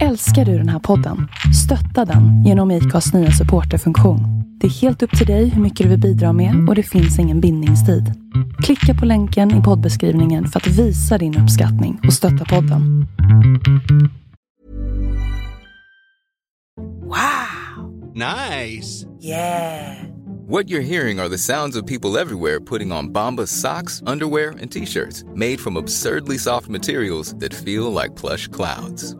Älskar du den här podden? Stötta den genom IKAs nya supporterfunktion. Det är helt upp till dig hur mycket du vill bidra med och det finns ingen bindningstid. Klicka på länken i poddbeskrivningen för att visa din uppskattning och stötta podden. Wow! Nice! Yeah! What you're hearing are the sounds of people everywhere putting on Bombas socks, underwear, and t-shirts made from absurdly soft materials that feel like plush clouds.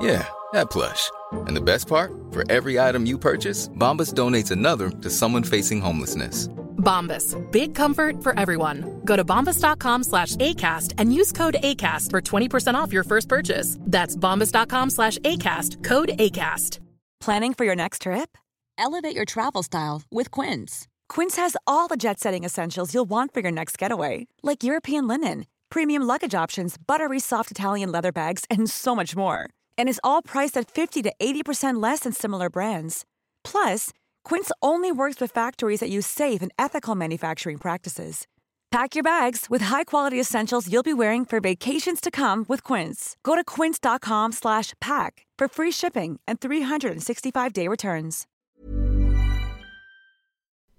Yeah, that plush. And the best part? For every item you purchase, Bombas donates another to someone facing homelessness. Bombas. Big comfort for everyone. Go to bombas.com slash ACAST and use code ACAST for 20% off your first purchase. That's bombas.com slash ACAST. Code ACAST. Planning for your next trip? Elevate your travel style with Quince. Quince has all the jet setting essentials you'll want for your next getaway, like European linen, premium luggage options, buttery soft Italian leather bags, and so much more. And is all priced at 50 to 80% less than similar brands. Plus, Quince only works with factories that use safe and ethical manufacturing practices. Pack your bags with high-quality essentials you'll be wearing for vacations to come with Quince. Go to quince.com/pack for free shipping and 365-day returns.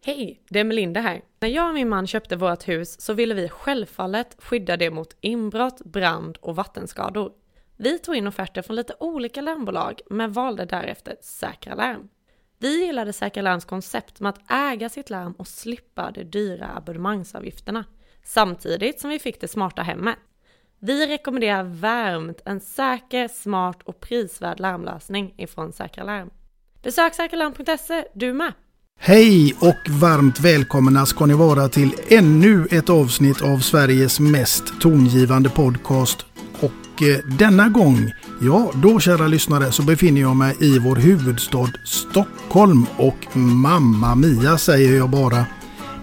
Hej, det är Melinda här. När jag och min man köpte vårt hus så ville vi självfallet skydda det mot inbrott, brand och vattenskador. Vi tog in offerter från lite olika larmbolag men valde därefter Säkra Larm. Vi gillade Säkra Larms koncept med att äga sitt larm och slippa de dyra abonnemangsavgifterna. Samtidigt som vi fick det smarta hemmet. Vi rekommenderar varmt en säker, smart och prisvärd larmlösning ifrån Säkra Larm. Besök säkralarm.se du med! Hej och varmt välkomna ska ni vara till ännu ett avsnitt av Sveriges mest tongivande podcast. Och eh, denna gång, ja då kära lyssnare, så befinner jag mig i vår huvudstad Stockholm och Mamma Mia säger jag bara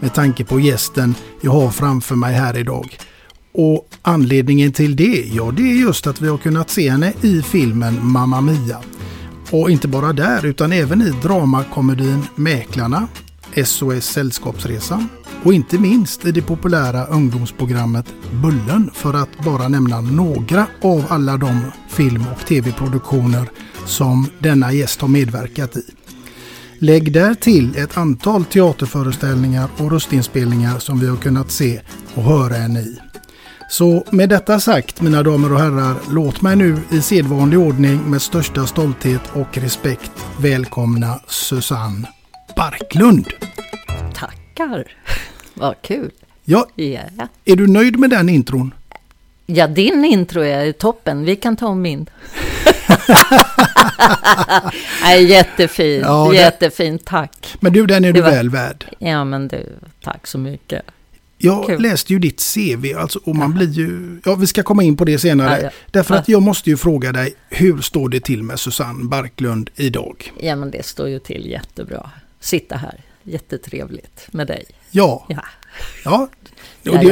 med tanke på gästen jag har framför mig här idag. Och anledningen till det, ja det är just att vi har kunnat se henne i filmen Mamma Mia. Och inte bara där utan även i dramakomedin Mäklarna, SOS Sällskapsresan och inte minst i det populära ungdomsprogrammet Bullen för att bara nämna några av alla de film och tv-produktioner som denna gäst har medverkat i. Lägg där till ett antal teaterföreställningar och röstinspelningar som vi har kunnat se och höra henne i. Så med detta sagt mina damer och herrar, låt mig nu i sedvanlig ordning med största stolthet och respekt välkomna Susanne Barklund. Tackar! Vad kul! Ja, Yeah. är du nöjd med den intron? Ja, din intro är toppen. Vi kan ta om min. Nej, jättefin. Ja, Jättefin, tack. Men du, den är du Det var- väl värd. Ja, men du, tack så mycket. Jag Kul. läste ju ditt CV alltså, och man blir ju... Ja, vi ska komma in på det senare. Ja, ja. Därför att jag måste ju fråga dig, hur står det till med Susanne Barklund idag? Ja, men det står ju till jättebra. Sitta här, jättetrevligt med dig. Ja, Ja, ja. Och det,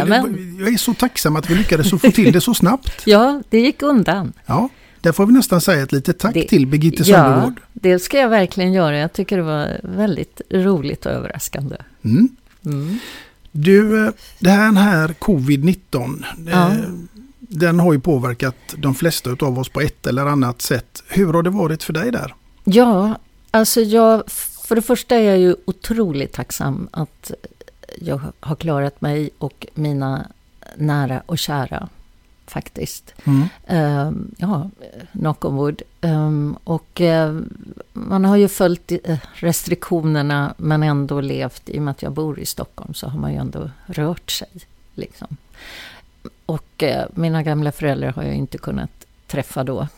jag är så tacksam att vi lyckades få till det så snabbt. ja det gick undan. Ja, där får vi nästan säga ett litet tack Det- till Birgitte Ja, Söndergaard. det ska jag verkligen göra. Jag tycker det var väldigt roligt och överraskande. Mm. Mm. Du, eh, det här, här covid-19, Ja. eh, den har ju påverkat de flesta av oss på ett eller annat sätt. Hur har det varit för dig där? Ja, alltså jag, för det första är jag ju otroligt tacksam att jag har klarat mig och mina nära och kära faktiskt. Mm. Ehm, ja, knock on wood. Ehm, och eh, man har ju följt eh, restriktionerna men ändå levt, i och med att jag bor i Stockholm så har man ju ändå rört sig. Liksom. Och eh, mina gamla föräldrar har jag inte kunnat träffa då,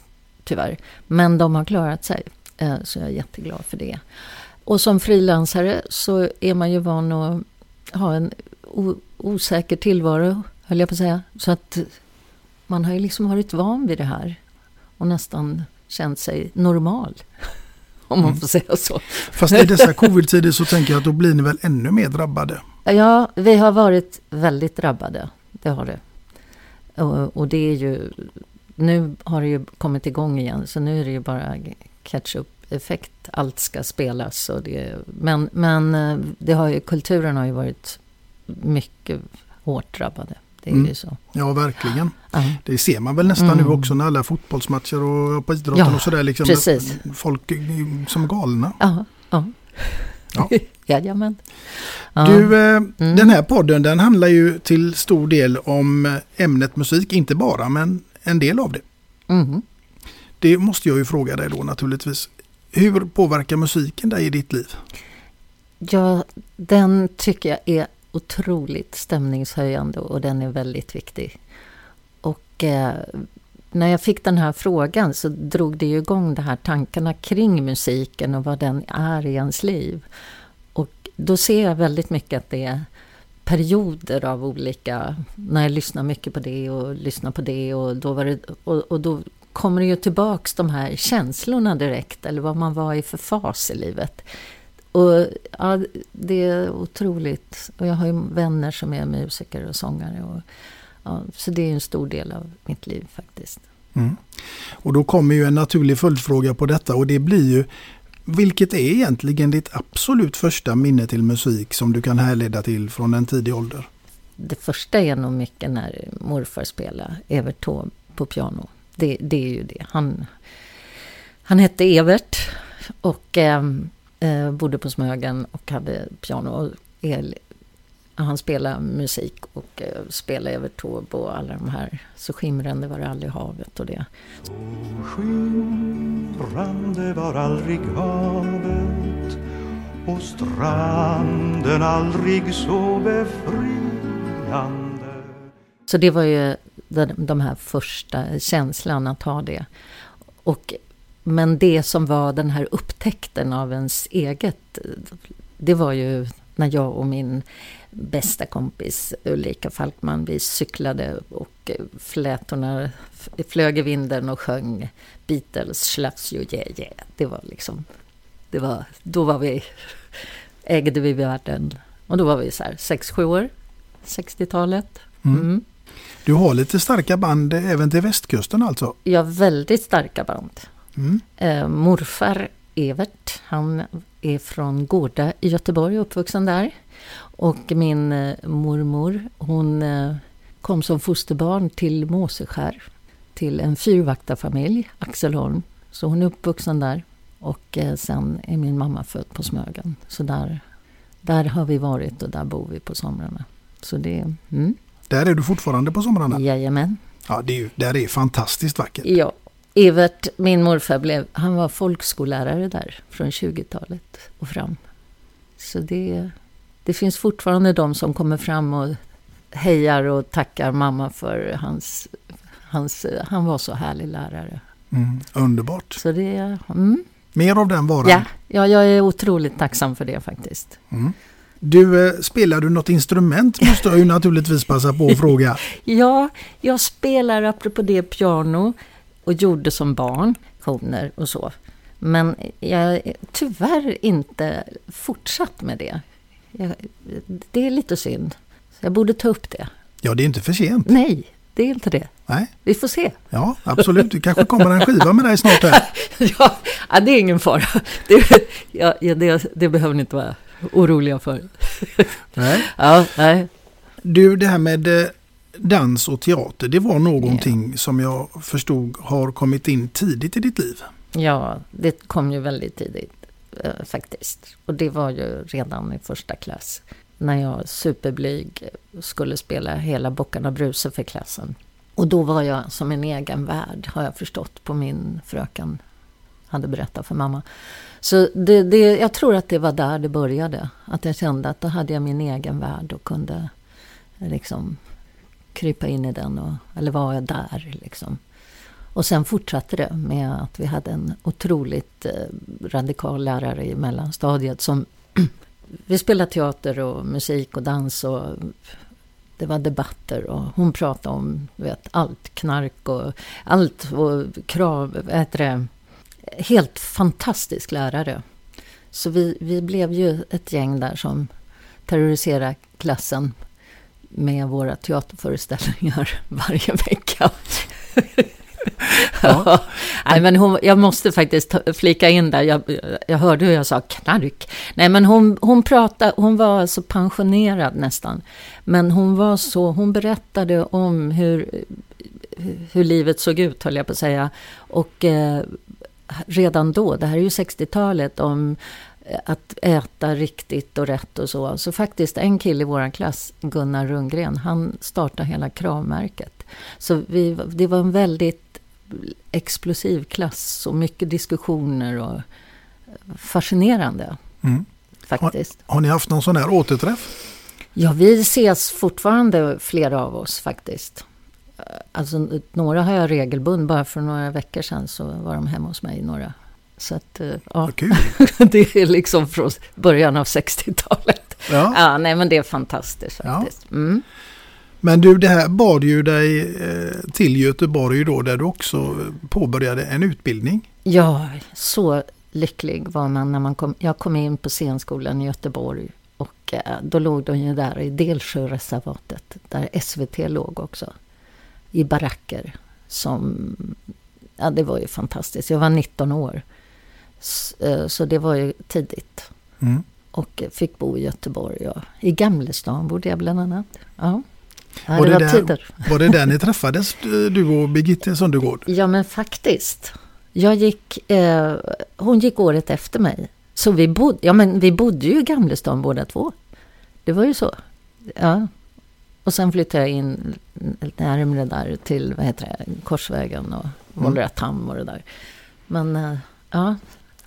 tyvärr. Men de har klarat sig, så jag är jätteglad för det. Och som frilansare så är man ju van att ha en osäker tillvaro, höll jag på att säga. Så att man har ju liksom varit van vid det här och nästan känt sig normal. Om man får säga så. Fast i dessa covid-tider så tänker jag att då blir ni väl ännu mer drabbade. Ja, vi har varit väldigt drabbade. Det har det. Och, och det är ju... Nu har det ju kommit igång igen, så nu är det ju bara catch-up-effekt. Allt ska spelas. Och det, men men eh, det har ju, kulturen har ju varit mycket hårt drabbade. Det är mm. ju så. Ja, verkligen. Ja. Det ser man väl nästan mm. nu också när alla fotbollsmatcher och på idrotten ja, och sådär. Liksom, precis. Folk som galna. Ja, ja. ja. Jajamän. Ja. Du, eh, mm. den här podden den handlar ju till stor del om ämnet musik. Inte bara, men en del av det. Mm. Det måste jag ju fråga dig då naturligtvis. Hur påverkar musiken dig i ditt liv? Ja, den tycker jag är otroligt stämningshöjande och den är väldigt viktig. Och eh, när jag fick den här frågan så drog det ju igång de här tankarna kring musiken och vad den är i ens liv. Och då ser jag väldigt mycket att det är perioder av olika, när jag lyssnar mycket på det och lyssnar på det och då, var det, och, och då kommer ju tillbaks de här känslorna direkt eller vad man var i för fas i livet. Och ja, det är otroligt. Och jag har ju vänner som är musiker och sångare. Och, ja, så det är en stor del av mitt liv faktiskt. Mm. Och då kommer ju en naturlig följdfråga på detta och det blir ju vilket är egentligen ditt absolut första minne till musik som du kan härleda till från en tidig ålder? Det första är nog mycket när morfar spelade Evert Taube på piano. Det, det, är ju det. Han, han hette Evert och eh, eh, bodde på Smögen och hade piano och el. Han spelade musik och eh, spelade Evert Taube och alla de här Så skimrande var det aldrig havet och det. Så skimrande var aldrig havet och stranden aldrig så befriande. Så det var ju de här första känslan att ha det. Och men det som var den här upptäckten av ens eget, det var ju när jag och min bästa kompis Ulrika Falkman, vi cyklade och flätorna flög i vinden och sjöng Beatles, Slaps you yeah yeah. Det var liksom, det var, då var vi, ägde vi världen. Och då var vi så här 6-7 år, 60-talet. Mm. Mm. Du har lite starka band även till västkusten alltså? Ja, väldigt starka band. Mm. Eh, morfar Evert, han är från Gårda i Göteborg, uppvuxen där. Och min eh, mormor, hon eh, kom som fosterbarn till Måseskär. Till en fyrvaktarfamilj, Axelholm. Så hon är uppvuxen där. Och eh, sen är min mamma född på Smögen. Så där, där har vi varit och där bor vi på somrarna. Så det, mm. Där är du fortfarande på somrarna? Jajamän. Ja, det är ju, där är fantastiskt vackert. Ja, Evert, min morfar, blev, han var folkskollärare där från 20-talet och fram. Så det, det finns fortfarande de som kommer fram och hejar och tackar mamma för hans... hans han var så härlig lärare. Mm, underbart. Så det, mm. Mer av den varan? Ja, ja, jag är otroligt tacksam för det faktiskt. Mm. Du, eh, spelar du något instrument måste jag ju naturligtvis passa på att fråga. ja, jag spelar apropå det piano och gjorde som barn, lektioner och så. Men jag tyvärr inte fortsatt med det. Jag, det är lite synd. jag borde ta upp det. Ja, det är inte för sent. Nej, det är inte det. Nej. Vi får se. Ja, absolut. Det kanske kommer en skiva med dig snart här. ja, det är ingen fara. Det, ja, det, det behöver ni inte vara oroliga för. nej. Ja, nej. Du, det här med eh, dans och teater, det var någonting ja. som jag förstod har kommit in tidigt i ditt liv. Ja, det kom ju väldigt tidigt eh, faktiskt. Och det var ju redan i första klass. När jag superblyg skulle spela hela Bockarna Bruse för klassen. Och då var jag som en egen värld, har jag förstått på min fröken. Hade berättat för mamma. Så det, det, jag tror att det var där det började. Att jag kände att då hade jag min egen värld och kunde liksom krypa in i den, och, eller var jag där liksom. Och sen fortsatte det med att vi hade en otroligt eh, radikal lärare i mellanstadiet som vi spelade teater och musik och dans och det var debatter och hon pratade om vet, allt, knark och allt och krav, äter det, helt fantastisk lärare. Så vi, vi blev ju ett gäng där som terroriserade klassen med våra teaterföreställningar varje vecka. Ja. Nej, men hon, jag måste faktiskt flika in där. Jag, jag hörde hur jag sa knark. Nej, men hon, hon pratade, hon var så pensionerad nästan. Men hon var så, hon berättade om hur, hur livet såg ut, höll jag på att säga. Och eh, redan då, det här är ju 60-talet, om att äta riktigt och rätt och så. Så faktiskt en kille i vår klass, Gunnar Rundgren, han startade hela kravmärket. Så vi, det var en väldigt explosiv klass och mycket diskussioner och fascinerande. Mm. Faktiskt. Har, har, ni haft någon sån här återträff? Ja, vi ses fortfarande flera av oss faktiskt. Alltså några har jag regelbundet, bara för några veckor sedan så var de hemma hos mig, några så att, eh, ja. det är liksom från början av 60-talet. Ja. ja, nej men det är fantastiskt faktiskt. Ja. Mm. Men du, det här bad ju dig eh, till Göteborg då, där du också påbörjade en utbildning. Ja, så lycklig var man när man kom. Jag kom in på scenskolan i Göteborg och eh, då låg de ju där i Delsjöreservatet, där SVT låg också. I baracker som, ja det var ju fantastiskt. Jag var 19 år. Eh, så det var ju tidigt. Mm. Och fick bo i Göteborg. Ja. I Gamlestan bodde jag bland annat. Ja. Ja, var, det, det var, där, var det där ni träffades, du och Birgitte Sundegård? Ja, men faktiskt. Jag gick, eh, hon gick året efter mig. Så vi bodde, ja, men vi bodde ju i Gamlestan båda två. Det var ju så. Ja. Och sen flyttade jag in närmare där till vad heter det, Korsvägen och Målrättam mm. och det där. Men eh, ja,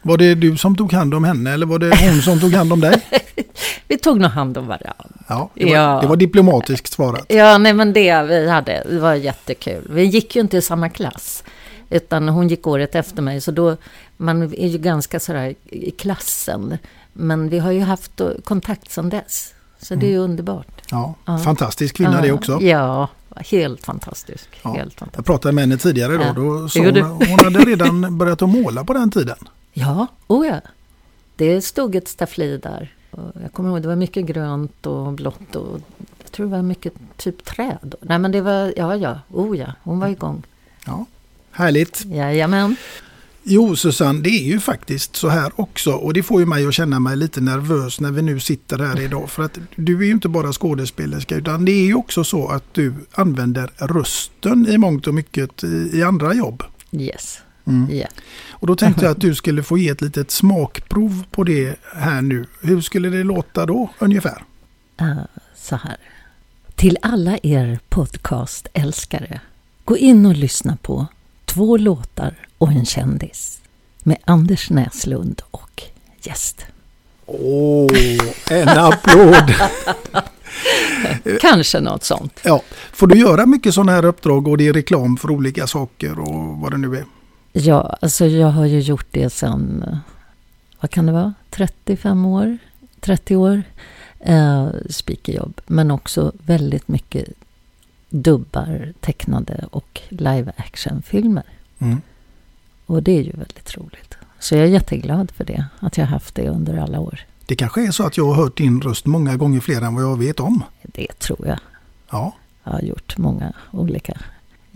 var det du som tog hand om henne eller var det hon som tog hand om dig? vi tog nog hand om varandra. Ja, det var, ja. det var diplomatiskt svarat. Ja, nej men det vi hade, det var jättekul. Vi gick ju inte i samma klass. Utan hon gick året efter mig, så då, man är ju ganska sådär i klassen. Men vi har ju haft kontakt sedan dess. Så det är ju mm. underbart. Ja, ja. Fantastisk kvinna ja. det också. Ja, helt fantastisk. Ja. Helt fantastisk. Jag pratade med henne tidigare då. då så hon, hon hade redan börjat att måla på den tiden. Ja, oh ja. Det stod ett staffli där. Jag kommer ihåg det var mycket grönt och blått och jag tror det var mycket typ träd. Nej men det var, ja ja, oh ja, hon var igång. Ja, härligt. Jajamän. Jo Susanne, det är ju faktiskt så här också och det får ju mig att känna mig lite nervös när vi nu sitter här idag. För att du är ju inte bara skådespelerska utan det är ju också så att du använder rösten i mångt och mycket i, i andra jobb. Yes. Mm. Yeah. Och då tänkte jag att du skulle få ge ett litet smakprov på det här nu. Hur skulle det låta då ungefär? Uh, så här. Till alla er podcastälskare. Gå in och lyssna på Två låtar och en kändis med Anders Näslund och gäst. Åh, oh, en applåd! Kanske något sånt. Ja. Får du göra mycket sådana här uppdrag och det är reklam för olika saker och vad det nu är? Ja, alltså jag har ju gjort det sedan, vad kan det vara, 35 år, 30 år. Eh, speakerjobb, men också väldigt mycket dubbar, tecknade och live action-filmer. Mm. Och det är ju väldigt roligt. Så jag är jätteglad för det, att jag har haft det under alla år. Det kanske är så att jag har hört din röst många gånger fler än vad jag vet om. Det tror jag. Ja. Jag har gjort många olika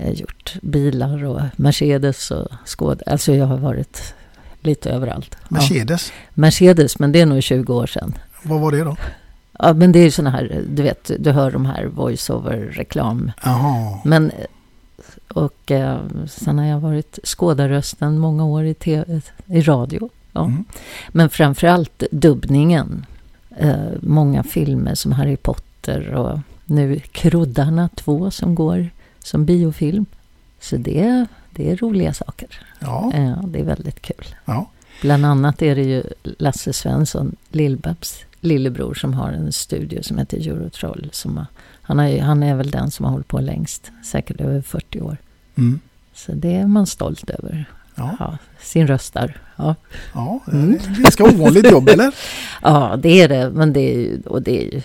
jag har gjort bilar och Mercedes och skåd. Alltså jag har varit lite överallt. Mercedes? Ja. Mercedes, men det är nog 20 år sedan. Vad var det då? Ja, men det är ju sådana här, du vet, du hör de här voice-over-reklam. Men, och eh, sen har jag varit skådarrösten många år i, TV, i radio. Ja. Mm. Men framförallt dubbningen. Eh, många filmer som Harry Potter och nu Kruddarna 2 som går som biofilm. Så det, det är roliga saker. Ja. ja. Det är väldigt kul. Ja. Bland annat är det ju Lasse Svensson, Lill-Babs lillebror, som har en studio som heter Eurotroll. Som han, har, han är väl den som har hållit på längst, säkert över 40 år. Mm. Så det är man stolt över. Ja. ja sin röst där. Ja, ja det är ganska ovanligt jobb, eller? Ja, det är det. Men det är, och det är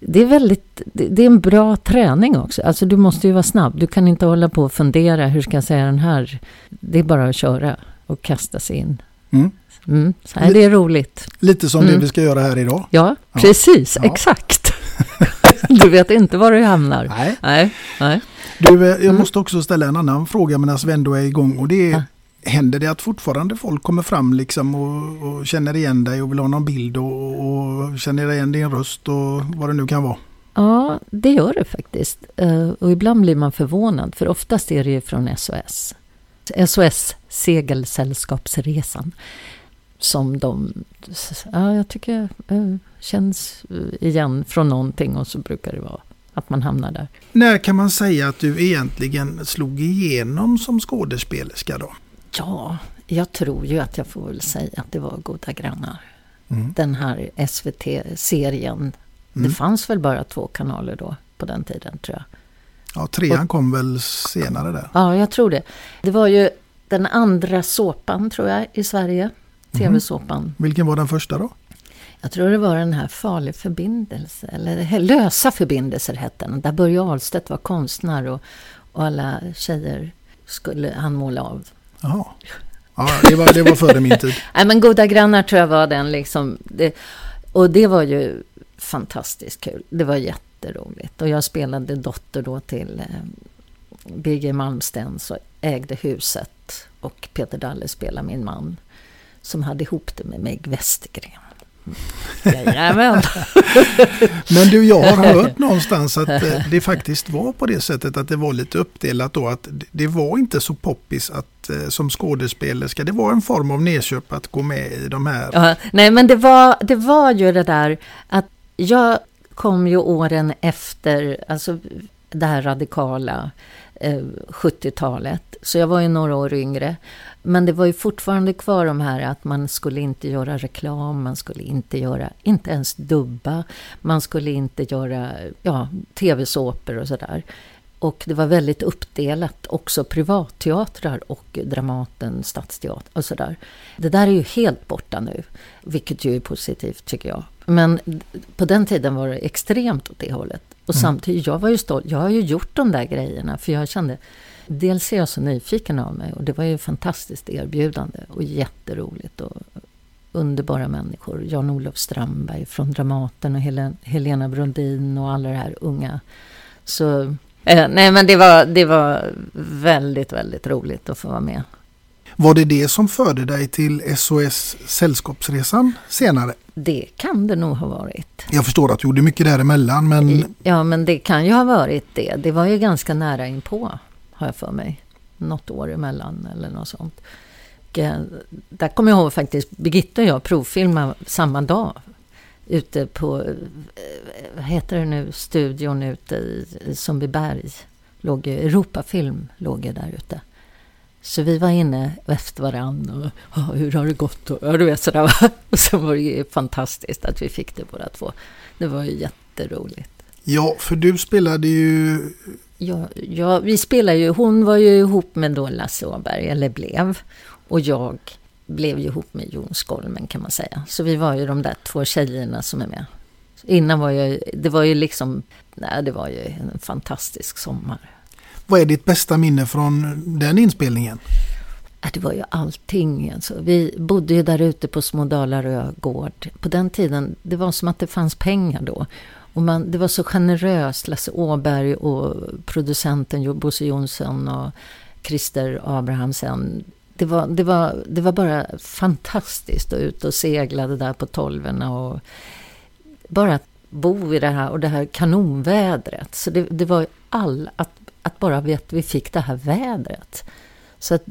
det är väldigt, det är en bra träning också. Alltså du måste ju vara snabb. Du kan inte hålla på och fundera, hur ska jag säga den här? Det är bara att köra och kasta sig in. Mm. Mm, så här, det är roligt. Lite som mm. det vi ska göra här idag. Ja, ja. precis, ja. exakt. du vet inte var du hamnar. Nej. nej, nej. Du, eh, jag måste också ställa en annan fråga medan vi ändå är igång. Och det är, ja. Händer det att fortfarande folk kommer fram liksom och, och känner igen dig och vill ha någon bild och, och, känner igen din röst och vad det nu kan vara? Ja, det gör det faktiskt. Eh, och ibland blir man förvånad, för oftast är det ju från SOS. SOS Segelsällskapsresan. Som de, ja, jag tycker eh, känns igen från någonting och så brukar det vara att man hamnar där. När kan man säga att du egentligen slog igenom som skådespelerska då? Ja, jag tror ju att jag får väl säga att det var Goda grannar. Mm. Den här SVT-serien. Mm. Det fanns väl bara två kanaler då på den tiden tror jag. Ja, trean Och, kom väl senare där. Ja, jag tror det. Det var ju den andra såpan tror jag i Sverige. TV-såpan. Mm. Vilken var den första då? Jag tror det var den här Farlig förbindelse, eller Lösa förbindelser hette den. Där Börje Ahlstedt var konstnär och, och alla tjejer skulle han måla av. Jaha. Ja, det var, det var före min tid. Nej, men Goda grannar tror jag var den liksom. Det, och det var ju fantastiskt kul. Det var jätteroligt. Och jag spelade dotter då till eh, Birger Malmsten som ägde huset. Och Peter Dalle spelade min man. Som hade ihop det med Meg Westergren. Jajamän. Men du, jag har hört någonstans att eh, det faktiskt var på det sättet att det var lite uppdelat då. Att det var inte så poppis att eh, som skådespelerska. Det var en form av nedköp att gå med i de här. Ja, nej, men det var, det var ju det där att jag kom ju åren efter, alltså det här radikala eh, 70-talet. Så jag var ju några år yngre. Men det var ju fortfarande kvar de här att man skulle inte göra reklam, man skulle inte göra, inte ens dubba, man skulle inte göra ja, tv-såpor och sådär. Och det var väldigt uppdelat, också privatteatrar och Dramaten, Stadsteatern och sådär. Det där är ju helt borta nu, vilket ju är positivt tycker jag. Men på den tiden var det extremt åt det hållet. Och mm. samtidigt, jag var ju stolt, jag har ju gjort de där grejerna för jag kände dels är jag så nyfiken av mig och det var ju fantastiskt erbjudande och jätteroligt och underbara människor. Jan-Olof Strandberg från Dramaten och Helen, Helena Brundin och alla det här unga. Så eh, nej men det var, det var väldigt, väldigt roligt att få vara med. Var det det som förde dig till SOS Sällskapsresan senare? Det kan det nog ha varit. Jag förstår att du gjorde mycket däremellan men... Ja men det kan ju ha varit det. Det var ju ganska nära inpå har jag för mig. Något år emellan eller något sånt. Och, eh, där kommer jag ihåg faktiskt, Birgitta och jag provfilmade samma dag. Ute på, eh, vad heter det nu, studion ute i, i Sundbyberg. Låg, Europafilm låg ju där ute. Så vi var inne efter varandra och hur har det gått? Och, ja, du vet sådär. Och så var det fantastiskt att vi fick det båda två. Det var ju jätteroligt. Ja, för du spelade ju Ja, ja, vi spelar ju, hon var ju ihop med då Lasse Åberg, eller blev. Och jag blev ju ihop med Jon Skolmen kan man säga. Så vi var ju de där två tjejerna som är med. Innan var jag, det var ju liksom, nej det var ju en fantastisk sommar. Vad är ditt bästa minne från den inspelningen? Det var ju allting. Alltså. Vi bodde ju där ute på Små Dalarö gård. På den tiden, det var som att det fanns pengar då. Och man, det var så generöst. Lasse Åberg och producenten Bosse Jonsson och Christer Abrahamsen. Det var, det, var, det var bara fantastiskt att ut och segla det där på tolvorna och bara att bo i det här och det här kanonvädret. Så det, det var all, att, att bara vi, att vi fick det här vädret. Så att,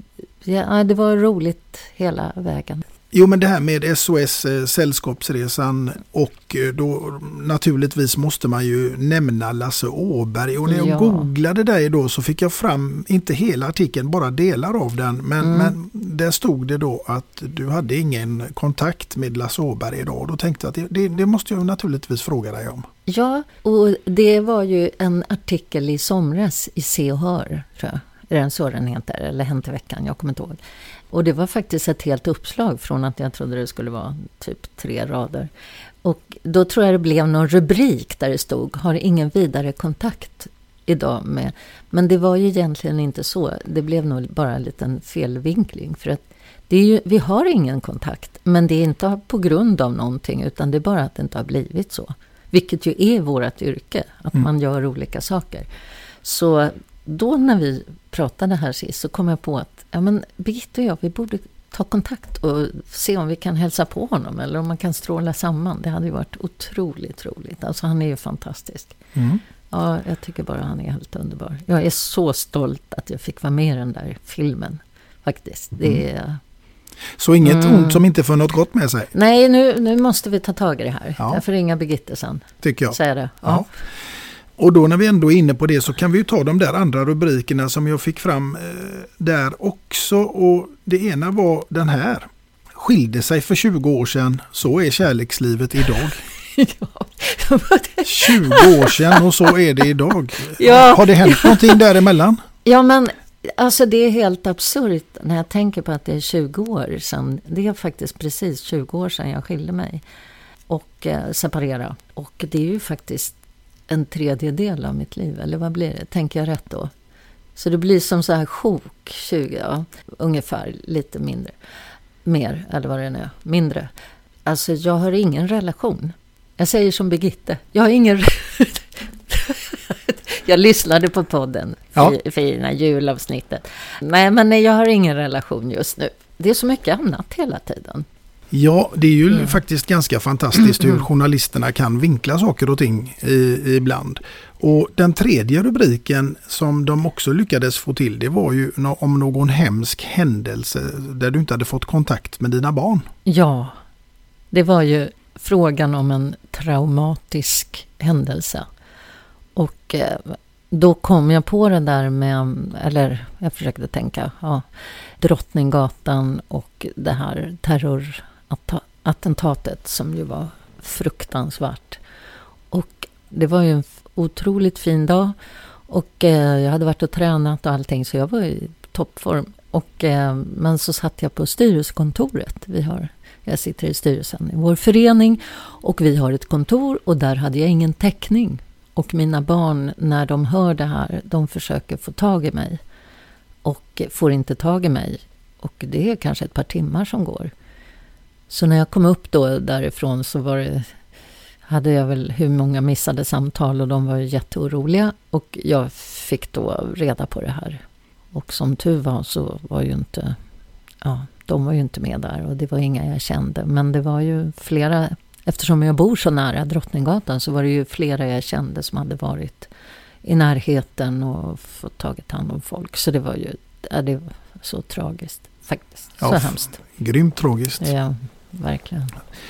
ja, det var roligt hela vägen. Jo men det här med SOS eh, Sällskapsresan och eh, då naturligtvis måste man ju nämna Lasse Åberg och när jag ja. googlade dig då så fick jag fram, inte hela artikeln, bara delar av den. Men, mm. men där stod det då att du hade ingen kontakt med Lasse Åberg idag. Då tänkte jag att det, det, det måste jag naturligtvis fråga dig om. Ja, och det var ju en artikel i somras i Se och Hör, tror jag. Är det så den heter? Eller Hänt i veckan, jag kommer inte ihåg. Och det var faktiskt ett helt uppslag från att jag trodde det skulle vara typ tre rader. Och då tror jag det blev någon rubrik där det stod Har ingen vidare kontakt idag med... Men det var ju egentligen inte så. Det blev nog bara en liten felvinkling. För att det är ju, vi har ingen kontakt, men det är inte på grund av någonting, utan det är bara att det inte har blivit så. Vilket ju är vårt yrke, att mm. man gör olika saker. Så då när vi pratade här sist så kom jag på att ja, men Birgitta och jag, vi borde ta kontakt och se om vi kan hälsa på honom eller om man kan stråla samman. Det hade ju varit otroligt roligt. Alltså han är ju fantastisk. Mm. Ja, jag tycker bara han är helt underbar. Jag är så stolt att jag fick vara med i den där filmen. Faktiskt. Det är... Så inget Mm. ont som inte för något gott med sig, Nej, nu, nu måste vi ta tag i det här. Ja. Får ringa Birgitte sen. tycker jag. Säger det. Ja. Och då när vi ändå är inne på det så kan vi ju ta de där andra rubrikerna som jag fick fram eh, där också. Och det ena var den här. Skilde sig för 20 år sedan, så är kärlekslivet idag. ja. 20 år sedan och så är det idag. Ja. Har det hänt någonting däremellan? Ja, men alltså det är helt absurt när jag tänker på att det är 20 år sedan. Det är faktiskt precis 20 år sedan jag skilde mig och eh, separerade. Och det är ju faktiskt en tredjedel av mitt liv, eller vad blir det? Tänker jag rätt då? Så det blir som så här sjok, 20, ja, ungefär lite mindre. Mer, eller vad det nu är, mindre. Alltså jag har ingen relation. Jag säger som Birgitte, jag har ingen Jag lyssnade på podden, Ja. fi- fina julavsnittet. Nej, men jag har ingen relation just nu. Det är så mycket annat hela tiden. Ja, det är ju faktiskt ganska fantastiskt hur journalisterna kan vinkla saker och ting i, ibland. Och den tredje rubriken som de också lyckades få till det var ju om någon hemsk händelse där du inte hade fått kontakt med dina barn. Ja, det var ju frågan om en traumatisk händelse. Och eh, då kom jag på det där med, eller jag försökte tänka, ja, Drottninggatan och det här Attentatet som ju var fruktansvärt. Och det var ju en otroligt fin dag och eh, jag hade varit och tränat och allting så jag var i toppform. Och, eh, men så satt jag på styrelsekontoret. Vi har, jag sitter i styrelsen i vår förening och vi har ett kontor och där hade jag ingen täckning. Och mina barn, när de hör det här, de försöker få tag i mig och får inte tag i mig. Och det är kanske ett par timmar som går. Så när jag kom upp då därifrån så var det, hade jag väl hur många missade samtal och de var jätteoroliga. Och jag fick då reda på det här. Och som tur var så var ju inte, ja, de var ju inte med där och det var inga jag kände. Men det var ju flera, eftersom jag bor så nära Drottninggatan så var det ju flera jag kände som hade varit i närheten och fått tagit hand om folk. Så det var ju, det var så tragiskt faktiskt. Ja, så hemskt. Grymt tragiskt. Ja, verkligen.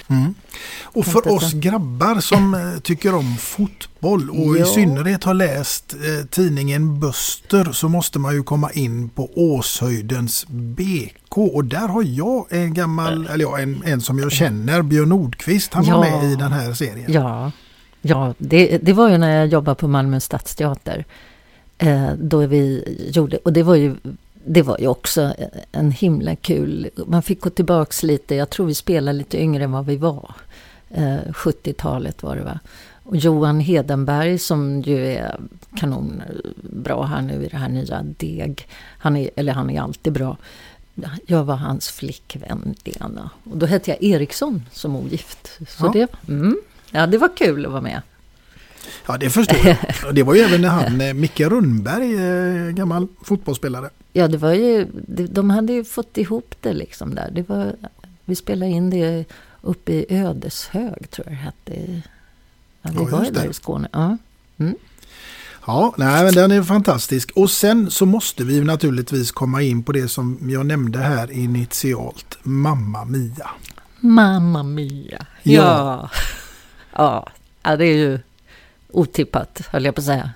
Mm. Och för oss grabbar som eh, tycker om fotboll och i Ja. synnerhet har läst eh, tidningen Buster så måste man ju komma in på Åshöjdens BK och där har jag en gammal, eller ja, en, en som jag känner, Björn Nordqvist, han var Ja. med i den här serien. Ja, ja det, det var ju när jag jobbade på Malmö stadsteater. Eh, då vi gjorde, och det var ju det var ju också en himla kul... Man fick gå tillbaks lite. Jag tror vi spelade lite yngre än vad vi var. Eh, 70-talet var det va. Och Johan Hedenberg som ju är kanonbra här nu i det här nya Deg. Han är, eller han är alltid bra. Jag var hans flickvän Lena. Och då hette jag Eriksson som ogift. Så Ja. det, mm, ja, det var kul att vara med. Ja, det förstår jag. Det var ju även när han, eh, Micke Rundberg, eh, gammal fotbollsspelare. Ja, det var ju, de- de hade ju fått ihop det liksom där. Det var, vi spelade in det uppe i Ödeshög, tror jag det hette. Ja, vi Ja, var ju där i Skåne. Ja. Ja, nej, men den är fantastisk. Och sen så måste vi naturligtvis komma in på det som jag nämnde här initialt. Mamma Mia. Mamma Mia. Ja. ja. Ja, det är ju otippat, höll jag på att säga.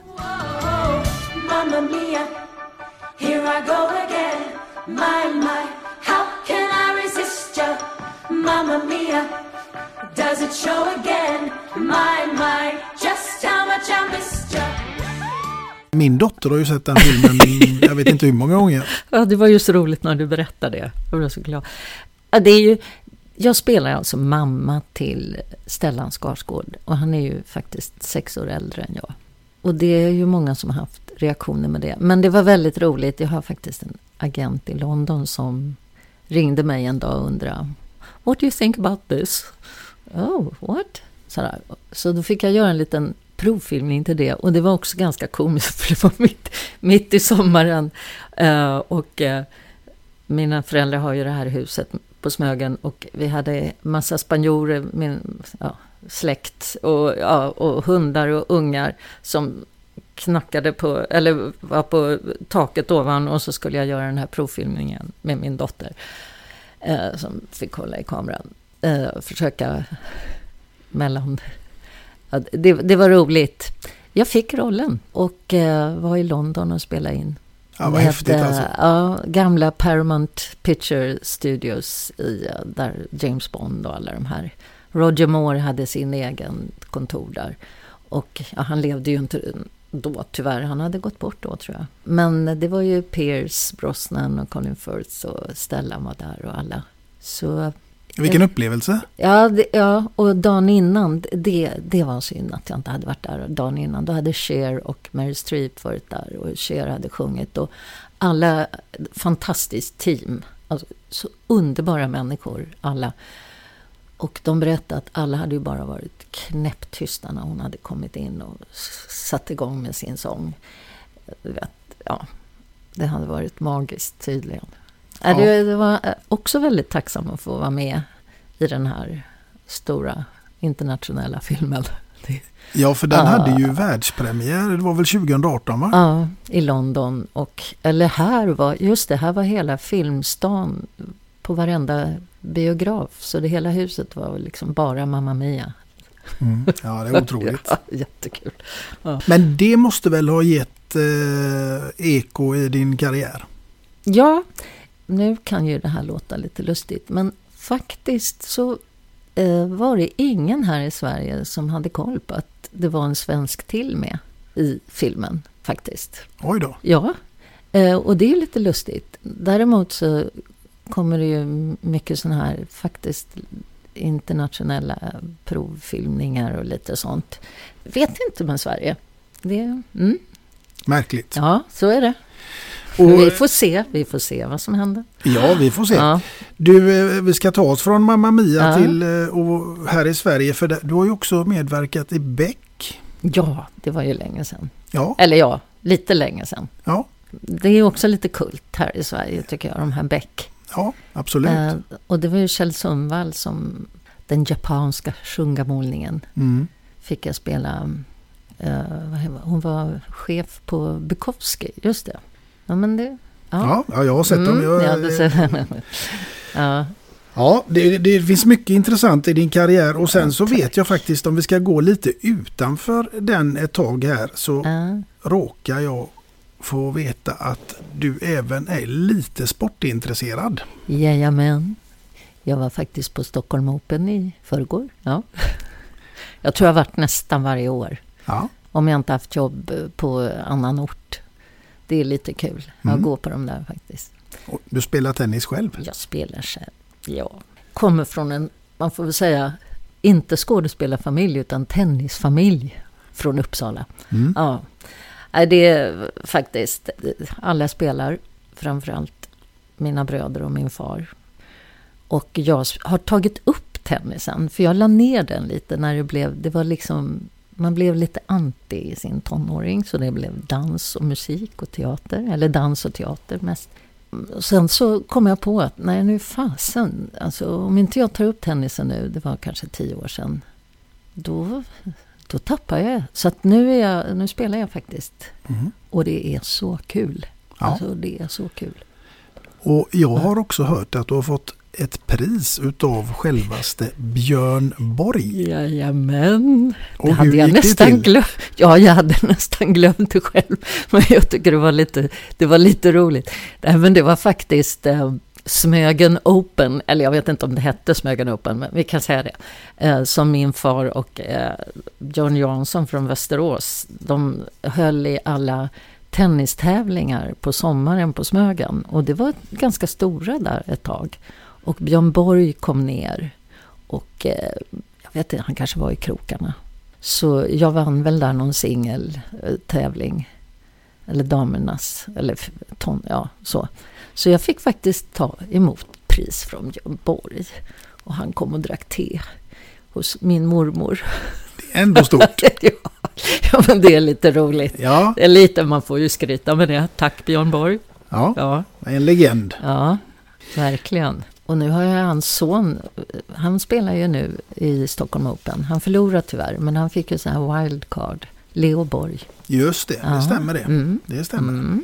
Min dotter har ju sett den filmen, jag vet inte hur många gånger. Ja, det var ju så roligt när du berättade det. Jag blev så glad. Ja, det är ju, jag spelar alltså mamma till Stellan Skarsgård och han är ju faktiskt sex år äldre än jag. Och det är ju många som har haft reaktioner med det. Men det var väldigt roligt. Jag har faktiskt en agent i London som ringde mig en dag och undrade What do you think about this? Oh, what? Sådär. Så då fick jag göra en liten provfilmning till det. Och det var också ganska komiskt för det var mitt, mitt i sommaren. Uh, och uh, mina föräldrar har ju det här huset på Smögen och vi hade massa spanjorer, min ja, släkt och, ja, och hundar och ungar som knackade på, eller var på taket ovan och så skulle jag göra den här provfilmningen med min dotter. Eh, som fick hålla i kameran. Eh, försöka mellan... Ja, det, det, var roligt. Jag fick rollen och eh, var i London och spelade in. Ja, vad häftigt alltså. Ja, gamla Paramount Picture Studios i, eh, där James Bond och alla de här. Roger Moore hade sin egen kontor där. Och ja, han levde ju inte då tyvärr. Han hade gått bort då tror jag. Men det var ju Pierce Brosnan och Colin Firth och Stellan var där och alla. Så vilken upplevelse! Ja, det, ja, och dagen innan, det, det var synd att jag inte hade varit där dagen innan. Då hade Cher och Mary Streep varit där och Cher hade sjungit. Och alla, fantastiskt team. Alltså, så underbara människor, alla. Och de berättade att alla hade ju bara varit knäpptysta när hon hade kommit in och satt igång med sin sång. Ja, det hade varit magiskt tydligen. Ja. Det, var också väldigt tacksam att få vara med i den här stora internationella filmen. Ja, för den hade ju världspremiär, det var väl 2018 va? Ja, i London. Och, eller här var, just det, här var hela filmstan på varenda biograf. Så det hela huset var liksom bara Mamma Mia. Mm. Ja, det är otroligt. ja, jättekul. Ja. Men det måste väl ha gett eh, eko i din karriär? Ja, nu kan ju det här låta lite lustigt, men faktiskt så eh, var det ingen här i Sverige som hade koll på att det var en svensk till med i filmen, faktiskt. Oj då. Ja, eh, och det är lite lustigt. Däremot så kommer det ju mycket sådana här faktiskt internationella provfilmningar och lite sånt. Vet inte med Sverige. Det, mm. Märkligt. Ja, så är det. Och, vi får se, vi får se vad som händer. Ja, vi får se. Ja. Du, eh, vi ska ta oss från Mamma Mia ja. till eh, och här i Sverige. För du har ju också medverkat i Beck. Ja, det var ju länge sedan. Ja. Eller ja, lite länge sedan. Ja. Det är också lite kult här i Sverige tycker jag, de här Beck. Ja, absolut. Eh, och det var ju Kjell Sundvall som den japanska shungamålningen mm. fick jag spela. Eh, hon var chef på Bukowski, just det. Ja, men det... Ja, ja, jag har sett dem. Mm, jag, ja, det, ja. Ja, det, det, finns mycket intressant i din karriär och sen så vet jag faktiskt om vi ska gå lite utanför den ett tag här så ja. råkar jag få veta att du även är lite sportintresserad. Jajamän. Jag var faktiskt på Stockholm Open i förrgår. Ja. Jag tror jag har varit nästan varje år. Ja. Om jag inte haft jobb på annan ort det är lite kul mm. att gå på de där faktiskt. Och du spelar tennis själv? Jag spelar själv, ja. Kommer från en, man får väl säga, inte skådespelarfamilj utan tennisfamilj från Uppsala. Mm. Ja. Det är faktiskt, alla spelar, framförallt mina bröder och min far. Och jag har tagit upp tennisen, för jag la ner den lite när det blev, det var liksom man blev lite anti i sin tonåring, så det blev dans och musik och teater, eller dans och teater mest. Sen så kom jag på att, nej nu fasen, alltså om inte jag tar upp tennisen nu, det var kanske tio år sedan, då, då tappar jag. Så att nu, är jag, nu spelar jag faktiskt. Mm. Och det är så kul. Ja. Alltså det är så kul. Och jag har också hört att du har fått ett pris utav självaste Björn Borg. Jajamän. Det och hade jag nästan glömt. Ja, jag hade nästan glömt det själv. Men jag tycker det var lite, det var lite roligt. men det var faktiskt eh, Smögen Open, eller jag vet inte om det hette Smögen Open, men vi kan säga det. Eh, som min far och eh, John Jansson från Västerås, de höll i alla tennistävlingar på sommaren på Smögen. Och det var ganska stora där ett tag. Och Björn Borg kom ner och eh, jag vet inte, han kanske var i krokarna. Så jag vann väl där någon singeltävling. Eller damernas, eller ton, ja så. Så jag fick faktiskt ta emot pris från Björn Borg. Och han kom och drack te hos min mormor. Det är ändå stort. ja, men det är lite roligt. Ja, Det är lite, man får ju skryta med det. Tack Björn Borg. ja, Ja, en legend. ja, verkligen. Och nu har jag hans son, han spelar ju nu i Stockholm Open. Han förlorar tyvärr, men han fick ju sån här wildcard. Leo Borg. Just det, det Ja. stämmer det. Mm. Det stämmer. Mm.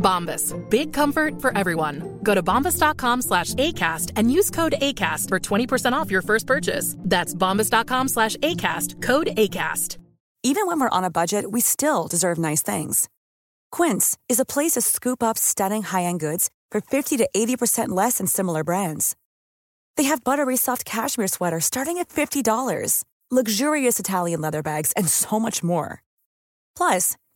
Bombas. Big comfort for everyone. Go to bombas.com slash ACAST and use code ACAST for 20% off your first purchase. That's bombas.com slash ACAST. Code ACAST. Even when we're on a budget, we still deserve nice things. Quince is a place to scoop up stunning high-end goods for 50 to 80% less than similar brands. They have buttery soft cashmere sweaters starting at $50, luxurious Italian leather bags, and so much more. Plus,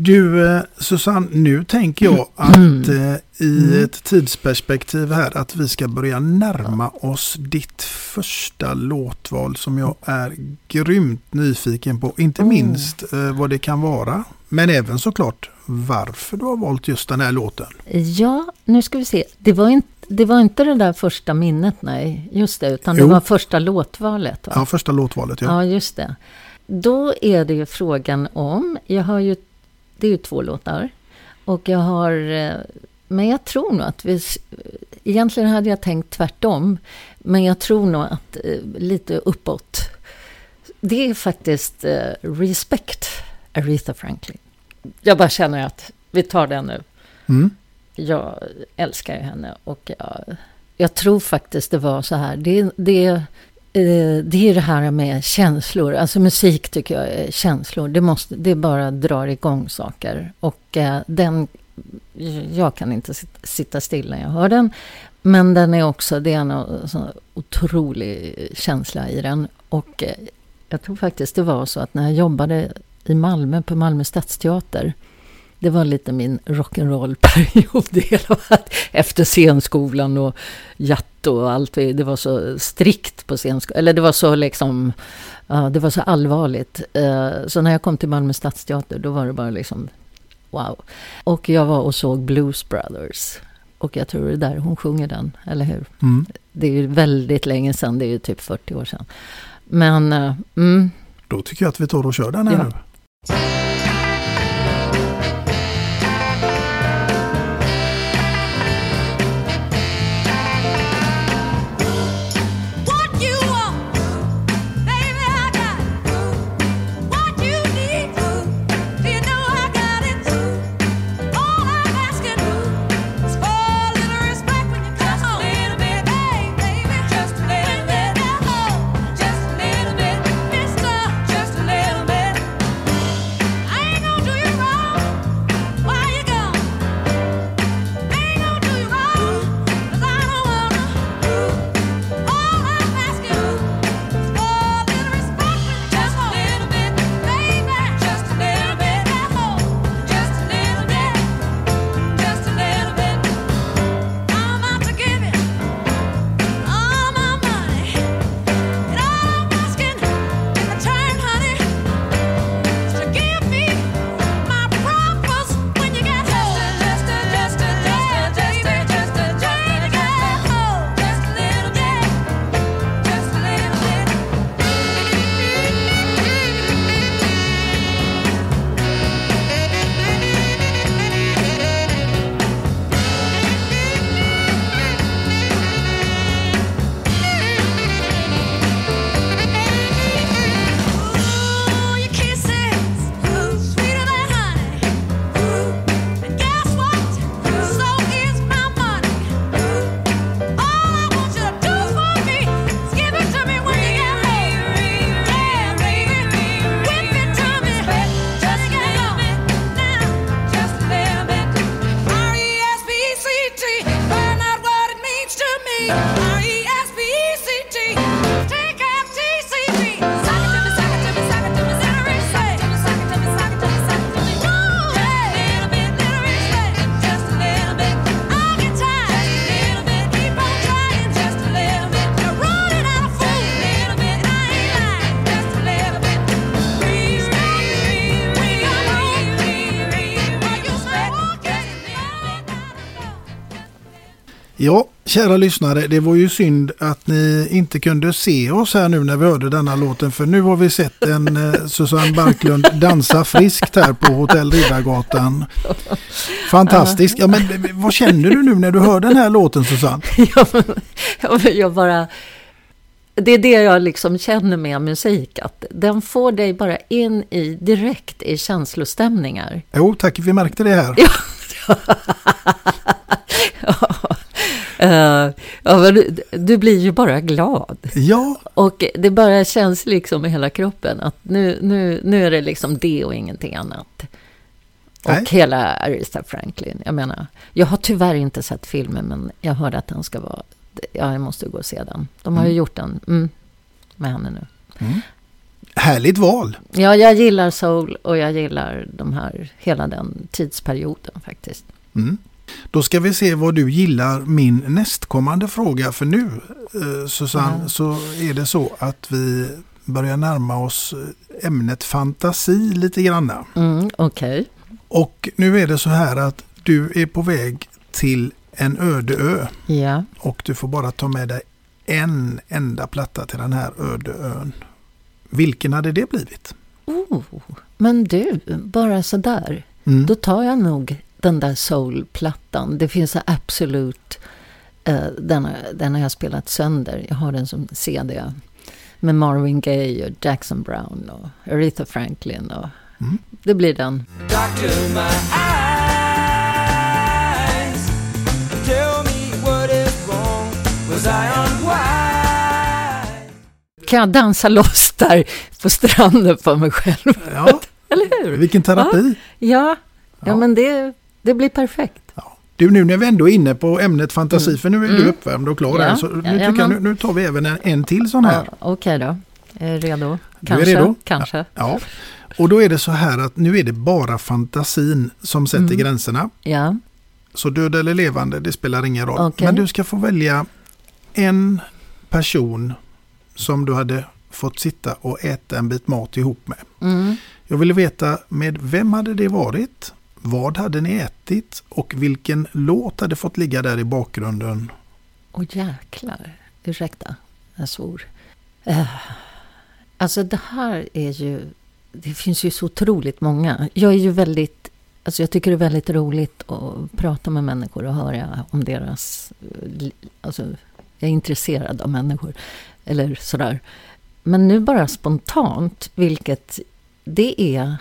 Du eh, Susanne, nu tänker jag att eh, i ett tidsperspektiv här att vi ska börja närma oss ditt första låtval som jag är grymt nyfiken på. Inte minst eh, vad det kan vara, men även såklart varför du har valt just den här låten. Ja, nu ska vi se. Det var inte det, var inte det där första minnet, nej. Just det, utan Jo. det var första låtvalet. Va? Ja, första låtvalet ja. Ja, just det. Då är det ju frågan om, jag har ju, det är ju två låtar. Och jag har, eh, men jag tror nog att vi, egentligen hade jag tänkt tvärtom. Men jag tror nog att eh, lite uppåt. Det är faktiskt eh, Respect, Aretha Franklin. Jag bara känner att vi tar den nu. Mm. Jag älskar ju henne och jag, jag tror faktiskt det var så här. Det, det, Eh, det är det här med känslor. Alltså musik tycker jag är känslor. Det, måste, det bara drar igång saker. Och eh, den... Jag kan inte sitta still när jag hör den. Men den är också... Det är en eh, sån otrolig känsla i den. Och jag tror faktiskt det var så att när jag jobbade i Malmö på Malmö stadsteater det var lite min rock'n'roll-period. Efter scenskolan och jatt och allt. Det var så strikt på scenskolan. Eller det var så liksom... Ja, det var så allvarligt. Eh, Så när jag kom till Malmö stadsteater, då var det bara liksom... Wow. Och jag var och såg Blues Brothers Och jag tror det är där hon sjunger den, eller hur? Mm. Det är ju väldigt länge sedan, det är ju typ 40 år sedan. Men, eh, mm, Då tycker jag att vi tar och kör den här Ja. nu. Kära lyssnare, det var ju synd att ni inte kunde se oss här nu när vi hörde denna låten. För nu har vi sett en eh, Susanne Barklund dansa friskt här på Hotell Riddargatan. Fantastiskt. Ja, men vad känner du nu när du hör den här låten Susanne? Ja, ja, men jag bara... Det är det jag liksom känner med musik, att den får dig bara in i, direkt i känslostämningar. Jo, tack, vi märkte det här. Eh, ja, du, du blir ju bara glad. Ja, Och det bara känns liksom i hela kroppen att nu, nu, nu är det liksom det och ingenting annat. Och Nej. hela Aretha Franklin. Jag menar, jag har tyvärr inte sett filmen, men jag hörde att den ska vara... Ja, jag måste gå och se den. De har ju gjort den mm, med henne nu. härligt val. Ja, jag gillar soul och jag gillar de här, hela den tidsperioden faktiskt. Mm. Då ska vi se vad du gillar min nästkommande fråga. För nu, eh, Susanne, Ja. så är det så att vi börjar närma oss eh, ämnet fantasi lite granna. Mm, Okej. Och nu är det så här att du är på väg till en öde ö Ja. och du får bara ta med dig en enda platta till den här öde ön. Vilken hade det blivit? Oh, men du, bara sådär. Mm. Då tar jag nog den där soulplattan. Det finns så absolut... Eh, den, har, den har jag spelat sönder. Jag har den som CD. Med Marvin Gaye och Jackson Brown och Aretha Franklin. Och, Mm. Det blir den. Kan jag dansa loss där på stranden för mig själv? Ja, Eller hur? vilken terapi. Ja, ja, men det, det blir perfekt. Du, nu när vi ändå är inne på ämnet fantasi, för nu är du uppvärmd och klar Mm. Ja, här, så nu, tycker jag, nu, nu tar vi även en, en till sån här. Ja, Okej då. Är redo? Du är Kanske. redo? Kanske. Ja, och då är det så här att nu är det bara fantasin som sätter Mm. gränserna. Ja. Så död eller levande, det spelar ingen roll. Okej. Men du ska få välja en person som du hade fått sitta och äta en bit mat ihop med. Mm. Jag ville veta med vem hade det varit? Vad hade ni ätit och vilken låt hade fått ligga där i bakgrunden? Åh jäklar. Ursäkta, jag svor. Uh, alltså det här är ju... Det finns ju så otroligt många. Jag är ju väldigt... Alltså jag tycker det är väldigt roligt att prata med människor och höra om deras... Alltså, jag är intresserad av människor. Eller sådär. Men nu bara spontant, vilket det är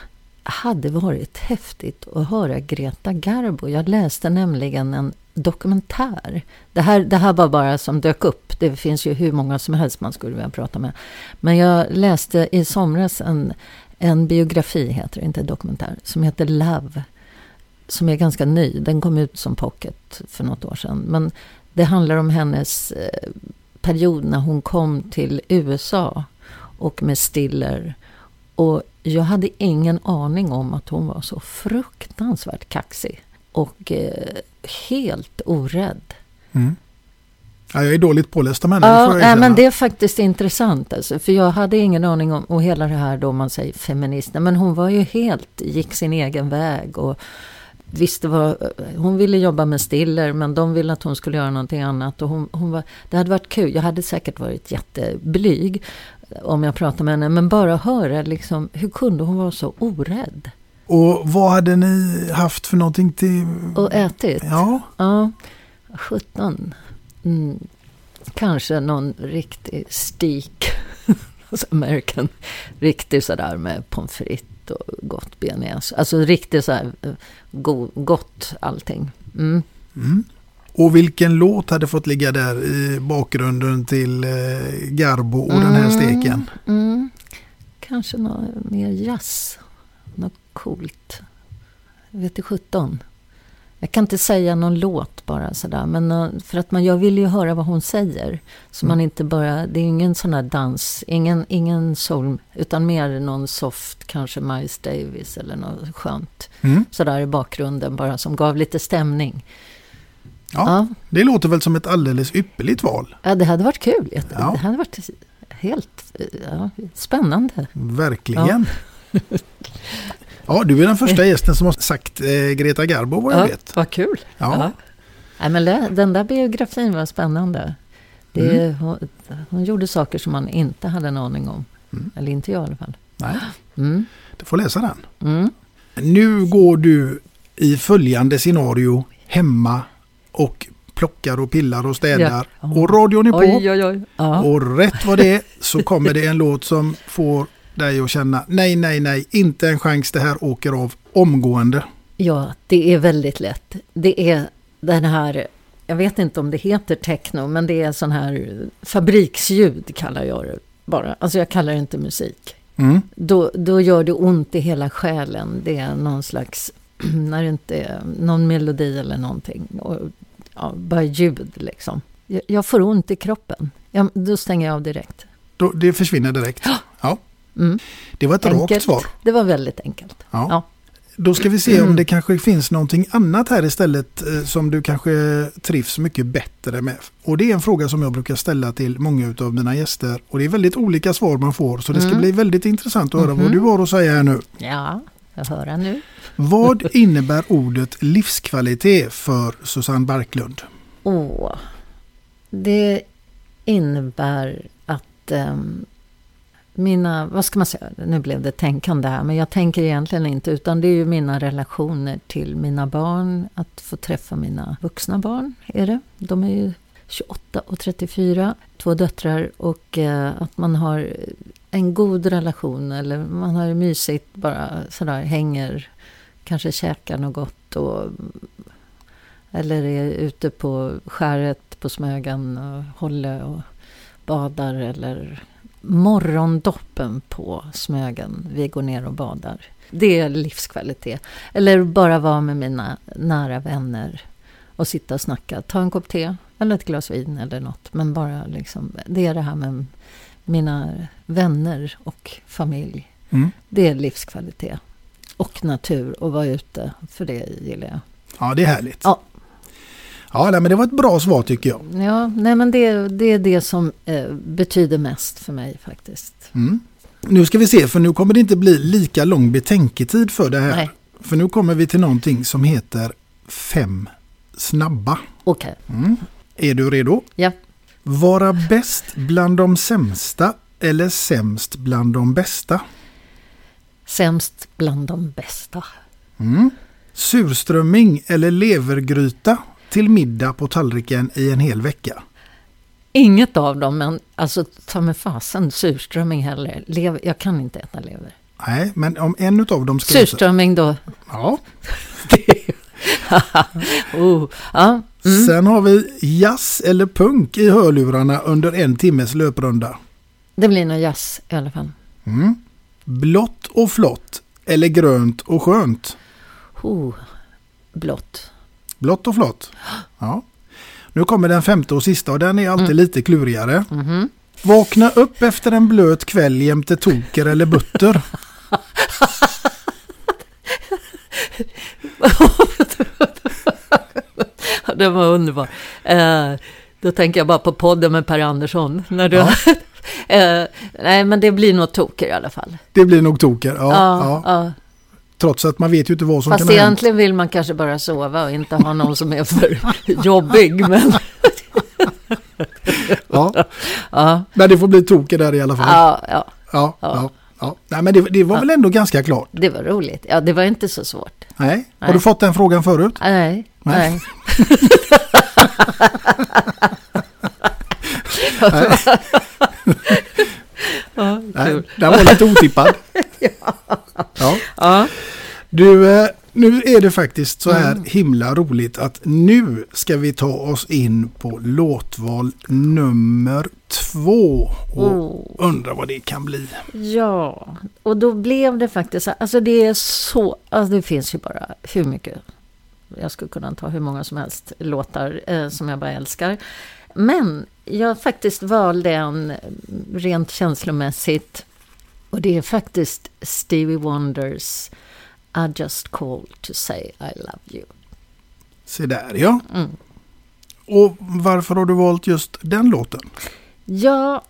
hade varit häftigt att höra Greta Garbo. Jag läste nämligen en dokumentär. Det här, det här var bara som dök upp. Det finns ju hur många som helst man skulle vilja prata med. Men jag läste i somras en, en biografi, heter det, inte dokumentär, som heter Love. Som är ganska ny. Den kom ut som pocket för något år sedan. Men det handlar om hennes eh, period när hon kom till USA och med Stiller. Och jag hade ingen aning om att hon var så fruktansvärt kaxig. Och eh, helt orädd. Mm. Ja, jag är dåligt påläst om henne, det Ja, nej, men det är faktiskt intressant. Alltså, för jag hade ingen aning om, och hela det här då man säger feminister. Men hon var ju helt, gick sin egen väg. Och visste vad, hon ville jobba med Stiller men de ville att hon skulle göra någonting annat. Och hon, hon var, det hade varit kul. Jag hade säkert varit jätteblyg om jag pratade med henne. Men bara höra liksom, hur kunde hon vara så orädd? Och vad hade ni haft för någonting till... Och ätit? Ja. Ja, 17. Mm. Kanske någon riktig stik. alltså American. Riktig sådär med pommes frites och gott bearnaise. Alltså riktigt sådär eh, go, gott allting. Mm. Mm. Och vilken låt hade fått ligga där i bakgrunden till eh, Garbo och den här steken? Mm. Kanske något mer jazz. Något coolt. Jag vet inte 17. Jag kan inte säga någon låt bara sådär. Men eh, för att man, jag vill ju höra vad hon säger. Så man inte bara, det är ingen sån här dans, ingen, ingen soul, utan mer någon soft, kanske Miles Davis eller något skönt. Mm. Sådär i bakgrunden bara som gav lite stämning. Ja, Ja. Det låter väl som ett alldeles ypperligt val. Ja, det hade varit kul. Det Ja. hade varit helt eh, ja, spännande. Verkligen. Ja. du är den första gästen som har sagt eh, Greta Garbo vad jag ja, vet. Vad kul. Ja. Nej, men den där biografin var spännande. Det, Mm. hon, hon gjorde saker som man inte hade en aning om. Mm. Eller inte jag i alla fall. Nej, Mm. du får läsa den. Mm. Nu går du i följande scenario hemma och plockar och pillar och städar. Ja. Och radion är på. Oj, oj, oj. Ja. Och rätt vad det är så kommer det en låt som får dig att känna nej, nej, nej, inte en chans, det här åker av omgående. ja, det är väldigt lätt. Det är den här, jag vet inte om det heter techno, men det är sån här fabriksljud kallar jag det bara. Alltså jag kallar det inte musik. Mm. Då, då gör det ont i hela själen. Det är någon slags, när det inte är någon melodi eller någonting. Och, ja, bara ljud liksom. Jag, jag får ont i kroppen. Jag, då stänger jag av direkt. Då, det försvinner direkt. Ja. Mm. Det var ett rakt Enkelt. svar. Det var väldigt enkelt. Ja. Ja. Då ska vi se om det kanske finns någonting annat här istället eh, som du kanske trivs mycket bättre med. Och det är en fråga som jag brukar ställa till många av mina gäster. Och det är väldigt olika svar man får så det ska Mm. bli väldigt intressant att höra vad Mhm. du har att säga här nu. Ja, jag hör nu. Vad innebär ordet livskvalitet för Susanne Barklund? Åh, det innebär att ehm, mina, vad ska man säga, nu blev det tänkande här, men jag tänker egentligen inte, utan det är ju mina relationer till mina barn, att få träffa mina vuxna barn, är det. De är ju 28 och 34, två döttrar, och eh, att man har en god relation, eller man har det mysigt, bara sådär, hänger, kanske käkar något gott och eller är ute på skäret på Smögen och håller och badar. Eller morgondoppen på Smögen. Vi går ner och badar. Det är livskvalitet. Eller bara vara med mina nära vänner och sitta och snacka. Ta en kopp te eller ett glas vin eller något. Men bara liksom, det är det här med mina vänner och familj. Mm. Det är livskvalitet. Och natur och vara ute, för det gillar jag. Ja, det är härligt. Ja. Ja, nej, men det var ett bra svar tycker jag. Ja, nej men det, det är det som eh, betyder mest för mig faktiskt. Mm. Nu ska vi se, för nu kommer det inte bli lika lång betänketid för det här. Nej. För nu kommer vi till någonting som heter fem snabba. Okej. Mm. Är du redo? Ja. Vara bäst bland de sämsta eller sämst bland de bästa? Sämst bland de bästa. Mm. Surströmming eller levergryta till middag på tallriken i en hel vecka? Inget av dem, men alltså ta med fasen surströmming heller. Lever, jag kan inte äta lever. Nej, men om en av dem ska... Surströmming då? Ja. oh, ja. Mm. Sen har vi jazz eller punk i hörlurarna under en timmes löprunda. Det blir nog jazz i alla fall. Mm. Blått och flott eller grönt och skönt? Oh, blått. Blått och flott. Ja. Nu kommer den femte och sista och den är alltid Mm. lite klurigare. Mhm. Vakna upp efter en blöt kväll jämte toker eller butter. Det var underbart. Eh, då tänker jag bara på podden med Per Andersson. När du Ja. Eh, nej, men det blir nog toker i alla fall. Det blir nog toker. Ja, Ja, ja. ja. Trots att man vet ju inte vad som Fast kan ha hänt. egentligen vill man kanske bara sova och inte ha någon som är för jobbig. Men, Ja. ja, Men det får bli toker där i alla fall. ja, ja, Ja, ja. ja. Nej, men det, det var väl ändå ganska klart. det var roligt. Ja, det var inte så svårt. Nej. Har Nej. du fått den frågan förut? Nej, Nej. nej. ja, Nej, den var lite otippad. ja. Ja. Du, eh, nu är det faktiskt så här Mm. himla roligt att nu ska vi ta oss in på låtval nummer två. Och Oh. undra vad det kan bli. Ja, och då blev det faktiskt Alltså det är så... Alltså det finns ju bara hur mycket... Jag skulle kunna ta hur många som helst låtar eh, som jag bara älskar. Men jag faktiskt valde en rent känslomässigt. Och det är faktiskt Stevie Wonders I just called to say I love you. Se där ja. Mm. Och varför har du valt just den låten? Ja,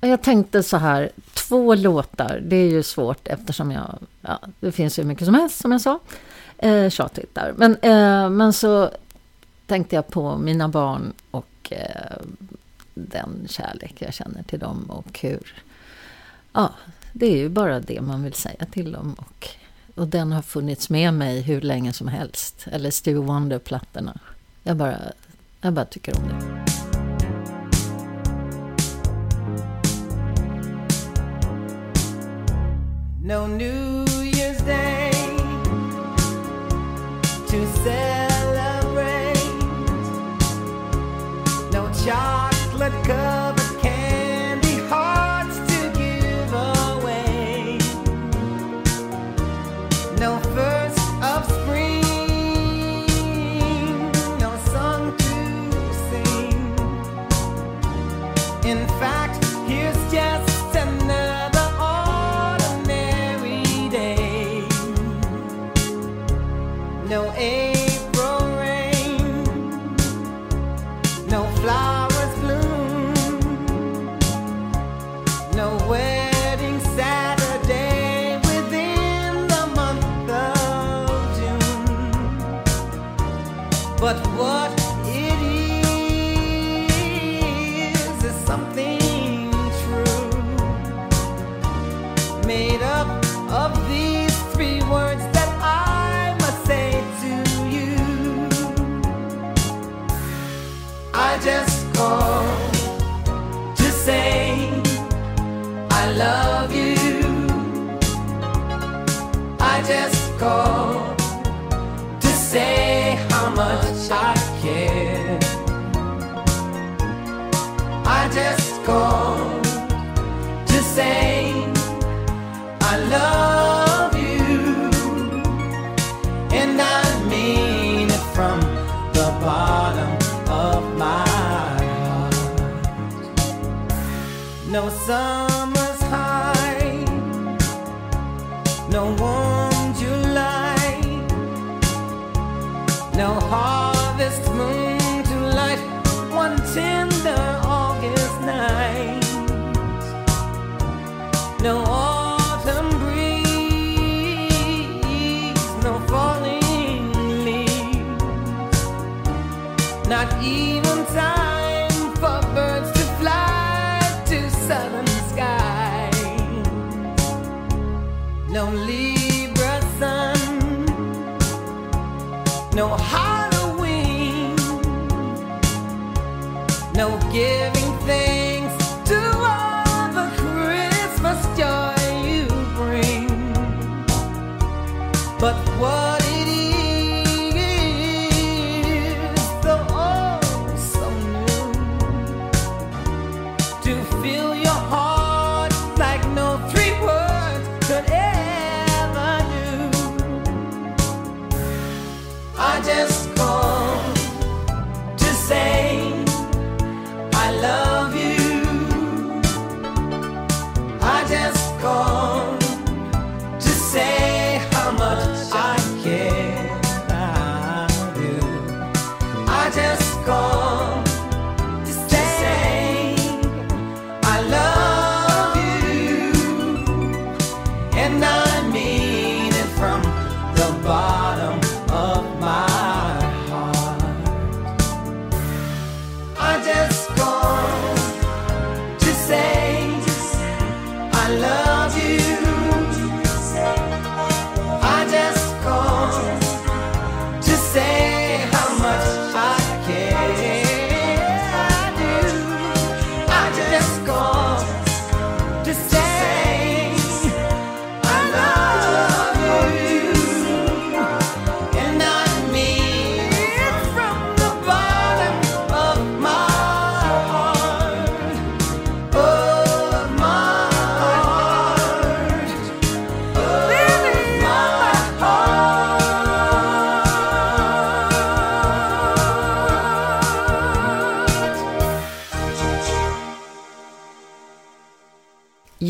jag tänkte så här, två låtar, det är ju svårt eftersom jag, ja, det finns ju mycket som helst som jag sa, eh, tjatigt där. Men, eh, men så tänkte jag på mina barn och eh, den kärlek jag känner till dem och hur, ja, det är ju bara det man vill säga till dem och, och den har funnits med mig hur länge som helst, eller Stevie Wonder-plattorna. Jag bara, jag bara tycker om det. No New Year's Day to say But what it is is something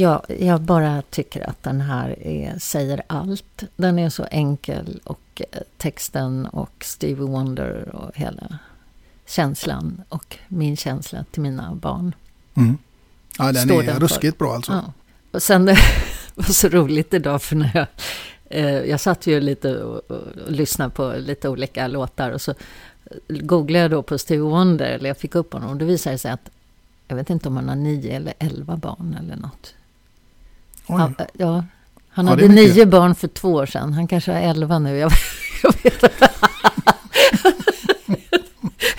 Ja, jag bara tycker att den här är, säger allt. Den är så enkel och eh, texten och Stevie Wonder och hela känslan och min känsla till mina barn. Mm. Ja, den Står är den för. ruskigt bra alltså. Ja. Och sen det var så roligt idag för när jag, eh, jag satt ju lite och, och, och lyssnade på lite olika låtar och så googlade jag då på Stevie Wonder, eller jag fick upp honom och det visade sig att jag vet inte om han har nio eller elva barn eller något. Ja, eh, ja, han Ja, hade nio barn för två år sedan. Han kanske har elva nu. Jag, jag vet inte.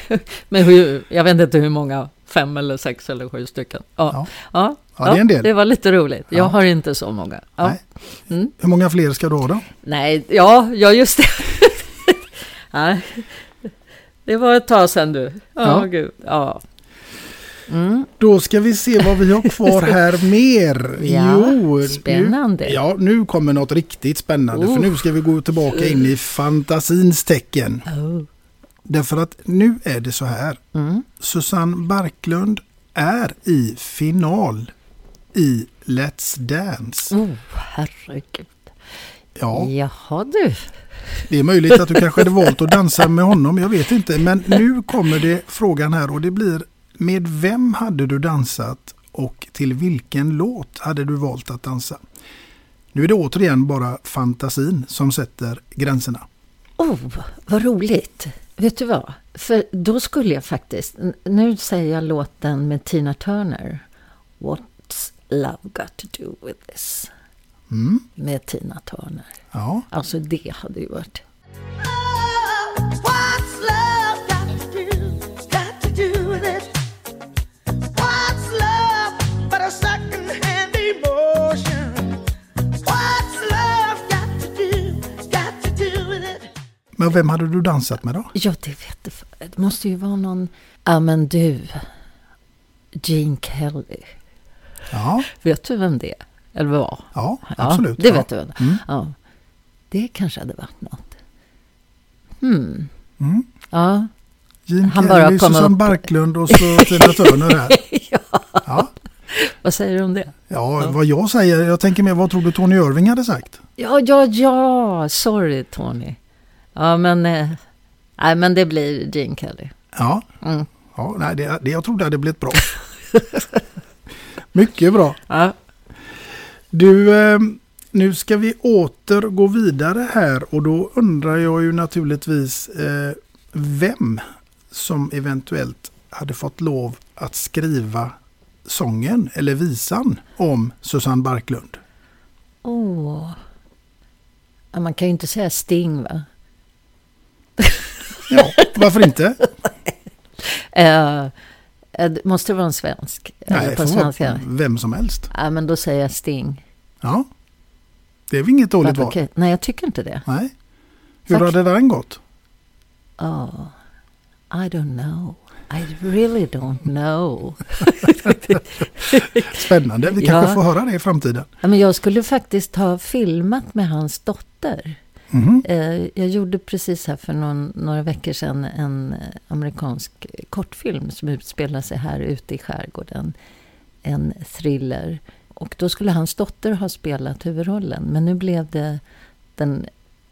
Men hur, jag vet inte hur många. Fem eller sex eller sju stycken. Ja, Ja. ja. Det är en del. det var lite roligt. Jag Ja. har inte så många. Mm. Hur många fler ska du ha då? Nej, ja, ja just det. Det var ett tag sedan du. Ja, Ja. gud. Ja. Mm. Då ska vi se vad vi har kvar här mer. Ja, jo, spännande. Nu, ja, nu kommer något riktigt spännande. För Oh. nu ska vi gå tillbaka in i fantasins tecken. Oh. Därför att nu är det så här. Mm. Susanne Barklund är i final i Let's Dance. Oh, herregud. Ja, Jaha du. det är möjligt att du kanske hade valt att dansa med honom. Jag vet inte. Men nu kommer det frågan här och det blir med vem hade du dansat och till vilken låt hade du valt att dansa? Nu är det återigen bara fantasin som sätter gränserna. Oh, vad roligt. Vet du vad? För då skulle jag faktiskt... Nu säger jag låten med Tina Turner. What's love got to do with this? Mm. Med Tina Turner. Ja, Alltså det hade ju varit... men vem hade du dansat med då? Ja, det vet du. Det måste ju vara någon... Ja, men du. Gene Kelly. Ja, Vet du vem det är? Eller var? ja absolut. det ja. vet du väl? Mm. Ja. Det kanske hade varit något. Hmm. Mm. Ja. Gene Han bara Kelly, kom Susanne upp. Barklund och så Tina Turner här. ja. Ja. Vad säger du om det? ja, vad jag säger, jag tänker mer, vad tror du Tony Irving hade sagt? Ja, ja, ja. Sorry, Tony. Ja, men... Eh, nej, men det blir Gene Kelly. Ja, Mm. ja nej, det, det, jag tror det hade blivit bra. Mycket bra. Ja. Du, eh, nu ska vi åter gå vidare här och då undrar jag ju naturligtvis eh, vem som eventuellt hade fått lov att skriva sången eller visan om Susanne Barklund? Åh. Ja, man kan ju inte säga Sting va? Ja, varför inte? Eh, eh, måste det vara en svensk? Nej, Eller det på svenska? vem som helst. Ja, men då säger jag Sting. Ja, det är väl inget dåligt val? Okej. Nej, jag tycker inte det. Nej. Hur Tack. hade den gått? Oh, I don't know. I really don't know. Spännande, vi kanske Ja. får höra det i framtiden. Ja, men jag skulle faktiskt ha filmat med hans dotter. Mm Jag gjorde precis här för någon, några veckor sedan en eh, amerikansk kortfilm som utspelar sig här ute i skärgården. En thriller. Och då skulle hans dotter ha spelat huvudrollen. Men nu blev det den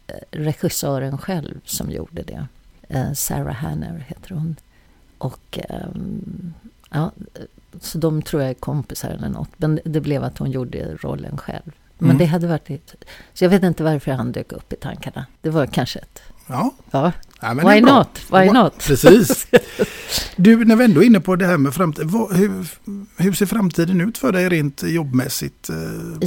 eh, regissören själv som gjorde det. Sarah Hanner heter hon. Och ja, så de tror jag är kompisar eller något. Men det blev att hon gjorde rollen själv. Men Mm. det hade varit... ett- Så jag vet inte varför han dök upp i tankarna. Det var kanske ett... Ja. Ja, Ja, why not? Why not? Precis. Du, när vi ändå är inne på det här med framtiden. Hur, hur ser framtiden ut för dig rent jobbmässigt? Eh,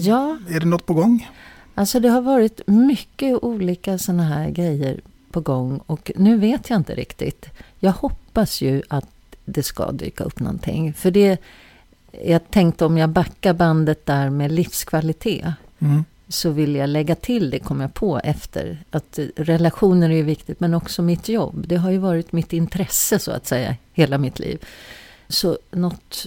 Ja, Är det något på gång? alltså det har varit mycket olika sådana här grejer på gång. Och nu vet jag inte riktigt. Jag hoppas ju att det ska dyka upp någonting. För det... Jag tänkte om jag backar bandet där med livskvalitet. Mm. så vill jag lägga till det, kom jag på efter. Att relationer är viktigt, men också mitt jobb. Det har ju varit mitt intresse, så att säga, hela mitt liv. Så något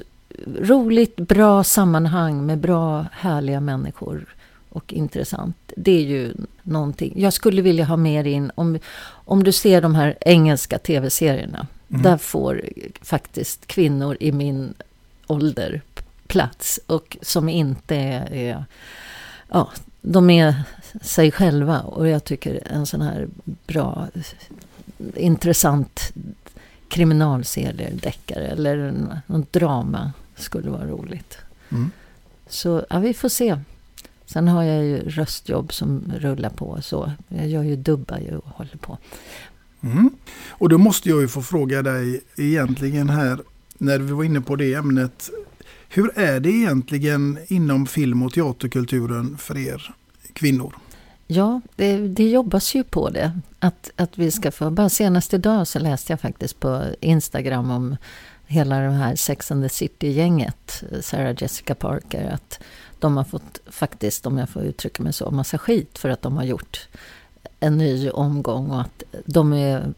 roligt, bra sammanhang med bra, härliga människor och intressant. Det är ju någonting. Jag skulle vilja ha mer in, om, om du ser de här engelska tv-serierna. Mm. Där får faktiskt kvinnor i min ålder plats och som inte är, är ja, de är sig själva och jag tycker en sån här bra, intressant kriminalserie, deckare eller något drama skulle vara roligt. Mm. Så ja, vi får se. Sen har jag ju röstjobb som rullar på så. Jag gör ju dubbar ju och håller på. Mm. Och då måste jag ju få fråga dig egentligen här, när vi var inne på det ämnet. Hur är det egentligen inom film och teaterkulturen för er kvinnor? Ja, det, det jobbas ju på det. Att, att vi ska få... Bara senast idag så läste jag faktiskt på Instagram om hela det här Sex and the City-gänget, Sarah Jessica Parker, att de har fått faktiskt, om jag får uttrycka mig så, massa skit för att de har gjort en ny omgång och att de är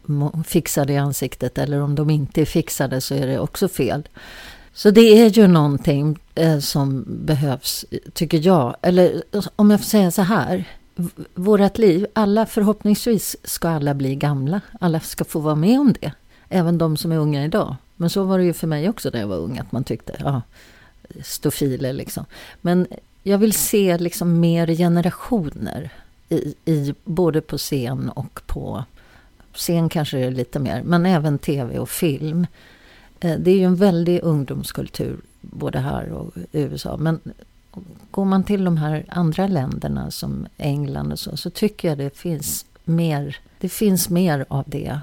fixade i ansiktet eller om de inte är fixade så är det också fel. Så det är ju någonting eh, som behövs, tycker jag. Eller om jag får säga så här. Vårat liv, alla förhoppningsvis ska alla bli gamla. Alla ska få vara med om det. Även de som är unga idag. Men så var det ju för mig också när jag var ung, att man tyckte, ja, stofiler liksom. Men jag vill se liksom mer generationer i, i både på scen och på scen kanske det är lite mer, men även tv och film. Eh, Det är ju en väldig ungdomskultur både här och i USA. Men går man till de här andra länderna som England och så, så tycker jag det finns mer, det finns mer av det.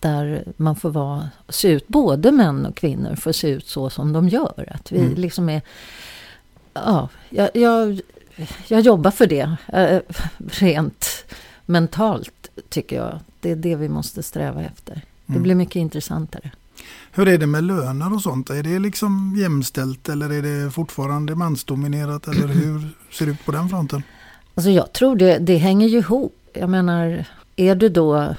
Där man får vara, se ut, både män och kvinnor får se ut så som de gör. Att vi Mm. liksom är, ja, jag, jag, jag jobbar för det. eh, Rent mentalt tycker jag. Det är det vi måste sträva efter. Det Mm. blir mycket intressantare. Hur är det med löner och sånt? Är det liksom jämställt eller är det fortfarande mansdominerat? Eller hur ser det ut på den fronten? Alltså jag tror det, det hänger ju ihop. Jag menar, är du då,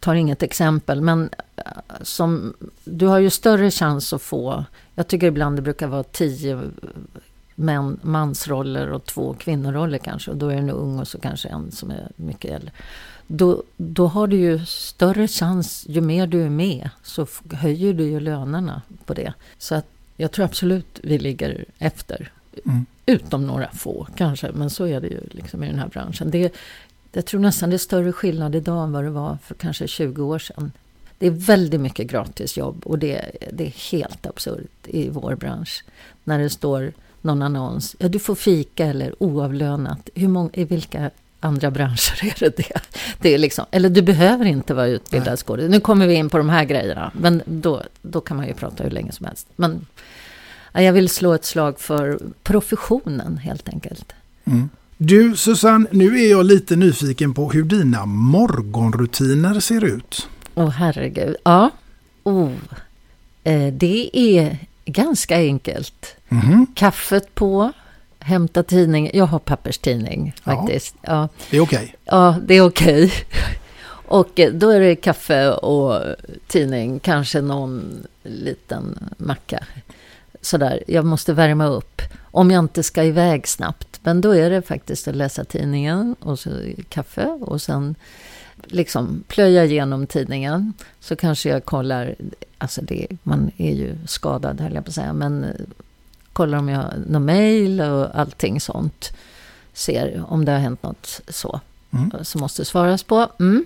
tar inget exempel, men eh, som, du har ju större chans att få, jag tycker ibland det brukar vara tio män, mansroller och två kvinnoroller kanske. Och då är det en ung och så kanske en som är mycket äldre. Då, då har du ju större chans, ju mer du är med, så höjer du ju lönerna på det. Så att jag tror absolut vi ligger efter. Mm. Utom några få kanske, men så är det ju liksom i den här branschen. Det, jag tror nästan det är större skillnad idag än vad det var för kanske 20 år sedan. Det är väldigt mycket gratisjobb och det, det är helt absurt i vår bransch. När det står någon annons, ja du får fika eller oavlönat. Hur många, I vilka andra branscher är det det. det är liksom, eller du behöver inte vara utbildad skådespelare. Nu kommer vi in på de här grejerna, men då, då kan man ju prata hur länge som helst. Men ja, jag vill slå ett slag för professionen helt enkelt. Mm. Du Susanne, nu är jag lite nyfiken på hur dina morgonrutiner ser ut. Åh herregud. Ja. Oh. Eh, det är ganska enkelt. Mhm. Kaffet på, hämta tidning. Jag har papperstidning faktiskt. Ja. Det är okej. Ja, det är okej. Och eh, då är det kaffe och tidning, kanske någon liten macka. Sådär, jag måste värma upp. Om jag inte ska iväg snabbt. Men då är det faktiskt att läsa tidningen och så kaffe och sen liksom plöja igenom tidningen. Så kanske jag kollar, alltså det, man är ju skadad höll jag på att säga, men kollar om jag har något mejl och allting sånt. Ser om det har hänt något så. Mm. Som måste svaras på. Mm.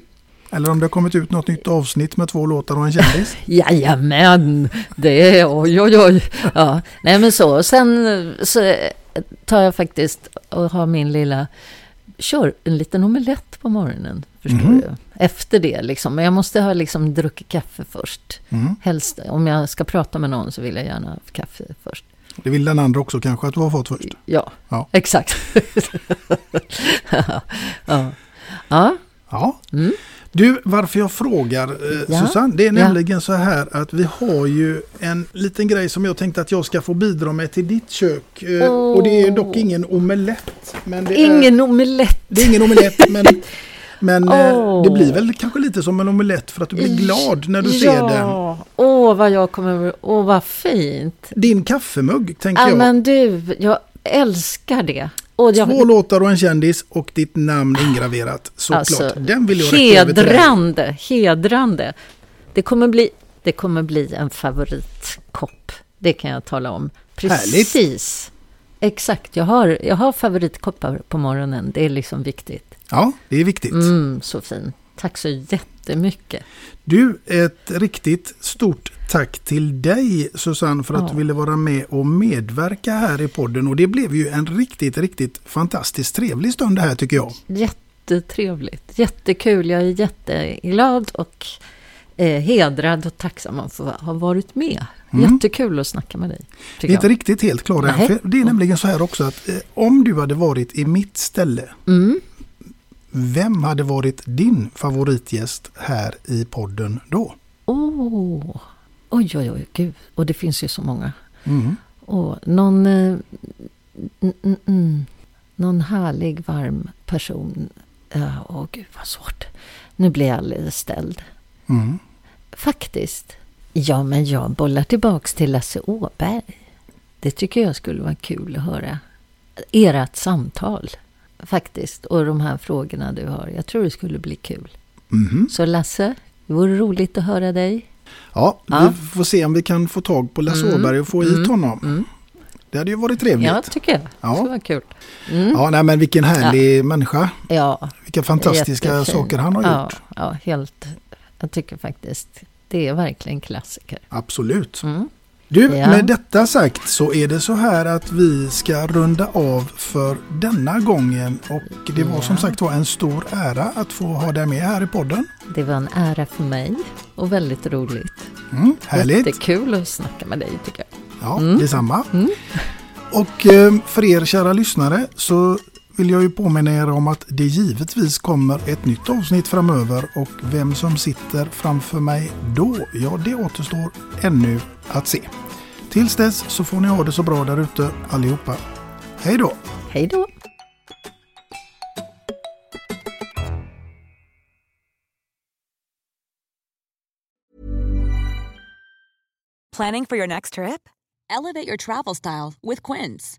Eller om det har kommit ut något nytt avsnitt med två låtar och en kändis. Jajamän, det är oj oj oj. Ja, nej men så. Sen så tar jag faktiskt och har min lilla, kör en liten omelett på morgonen. Förstår Mhm. du? Efter det liksom. Men jag måste ha liksom druckit kaffe först. Mm. Helst, om jag ska prata med någon så vill jag gärna ha kaffe först. Det vill den andra också kanske att du har fått först. Ja, Ja. exakt. ja. ja. Ja. Mm. Du, varför jag frågar eh, Ja. Susanne, det är nämligen så här att vi har ju en liten grej som jag tänkte att jag ska få bidra med till ditt kök. Eh, Och det är dock ingen omelett. Men det är, Ingen omelett. det är ingen omelett, men, men Åh. det blir väl kanske lite som en omelett för att du blir glad när du ser den. Ja, åh vad jag kommer, åh vad fint. Din kaffemugg, tänker Ja jag. men du, jag älskar det. Och jag, Två låtar och en kändis och ditt namn ingraverat. Såklart. Alltså, den vill jag över till dig. hedrande, hedrande. Det kommer, bli, det kommer bli en favoritkopp. Det kan jag tala om. Precis. Exakt, jag har, jag har favoritkoppar på morgonen. Det är liksom viktigt. Ja, det är viktigt. Mm, så fin. Tack så jättemycket. Du, ett riktigt stort tack till dig Susanne för att Ja. du ville vara med och medverka här i podden. Och det blev ju en riktigt, riktigt fantastiskt trevlig stund det här tycker jag. Jättetrevligt. Jättekul. Jag är jätteglad och eh, hedrad och tacksam att få ha varit med. Mm. Jättekul att snacka med dig. Tycker är inte jag. riktigt helt klara än. För det är nämligen så här också att eh, om du hade varit i mitt ställe, Mm. Vem hade varit din favoritgäst här i podden då? Åh, oj, oj, oj, gud. Och det finns ju så många. Mm. Och någon, eh, mm, mm, någon härlig, varm person. Åh, gud vad svårt. Nu blir jag alldeles ställd. Mm. Faktiskt. Ja, men jag bollar tillbaks till Lasse Åberg. Det tycker jag skulle vara kul att höra. Ert samtal, faktiskt. Och de här frågorna du har. Jag tror det skulle bli kul. Mhm. Så Lasse, det vore roligt att höra dig. Ja, Ja. vi får se om vi kan få tag på Lasse Mm. Åberg och få hit Mm. honom. Mm. Det hade ju varit trevligt. Ja, tycker jag. Ja. Det skulle vara kul. Mm. Ja, nej, men vilken härlig människa. Ja, Vilka fantastiska jättefin. saker han har ja, gjort. Ja, helt. Jag tycker faktiskt det är verkligen klassiker. Absolut. Mm. Du, Ja. med detta sagt så är det så här att vi ska runda av för denna gången. Och det var Ja. som sagt var en stor ära att få ha dig med här i podden. Det var en ära för mig och väldigt roligt. Mm, härligt. Jättekul att snacka med dig tycker jag. Ja, Mm. detsamma. Mm. Och eh, för er kära lyssnare så vill jag ju påminna er om att det givetvis kommer ett nytt avsnitt framöver och vem som sitter framför mig då, ja det återstår ännu att se. Tills dess så får ni ha det så bra där ute allihopa. Hej då! Hej då! Planning for your next trip? Elevate your travel style with Quince.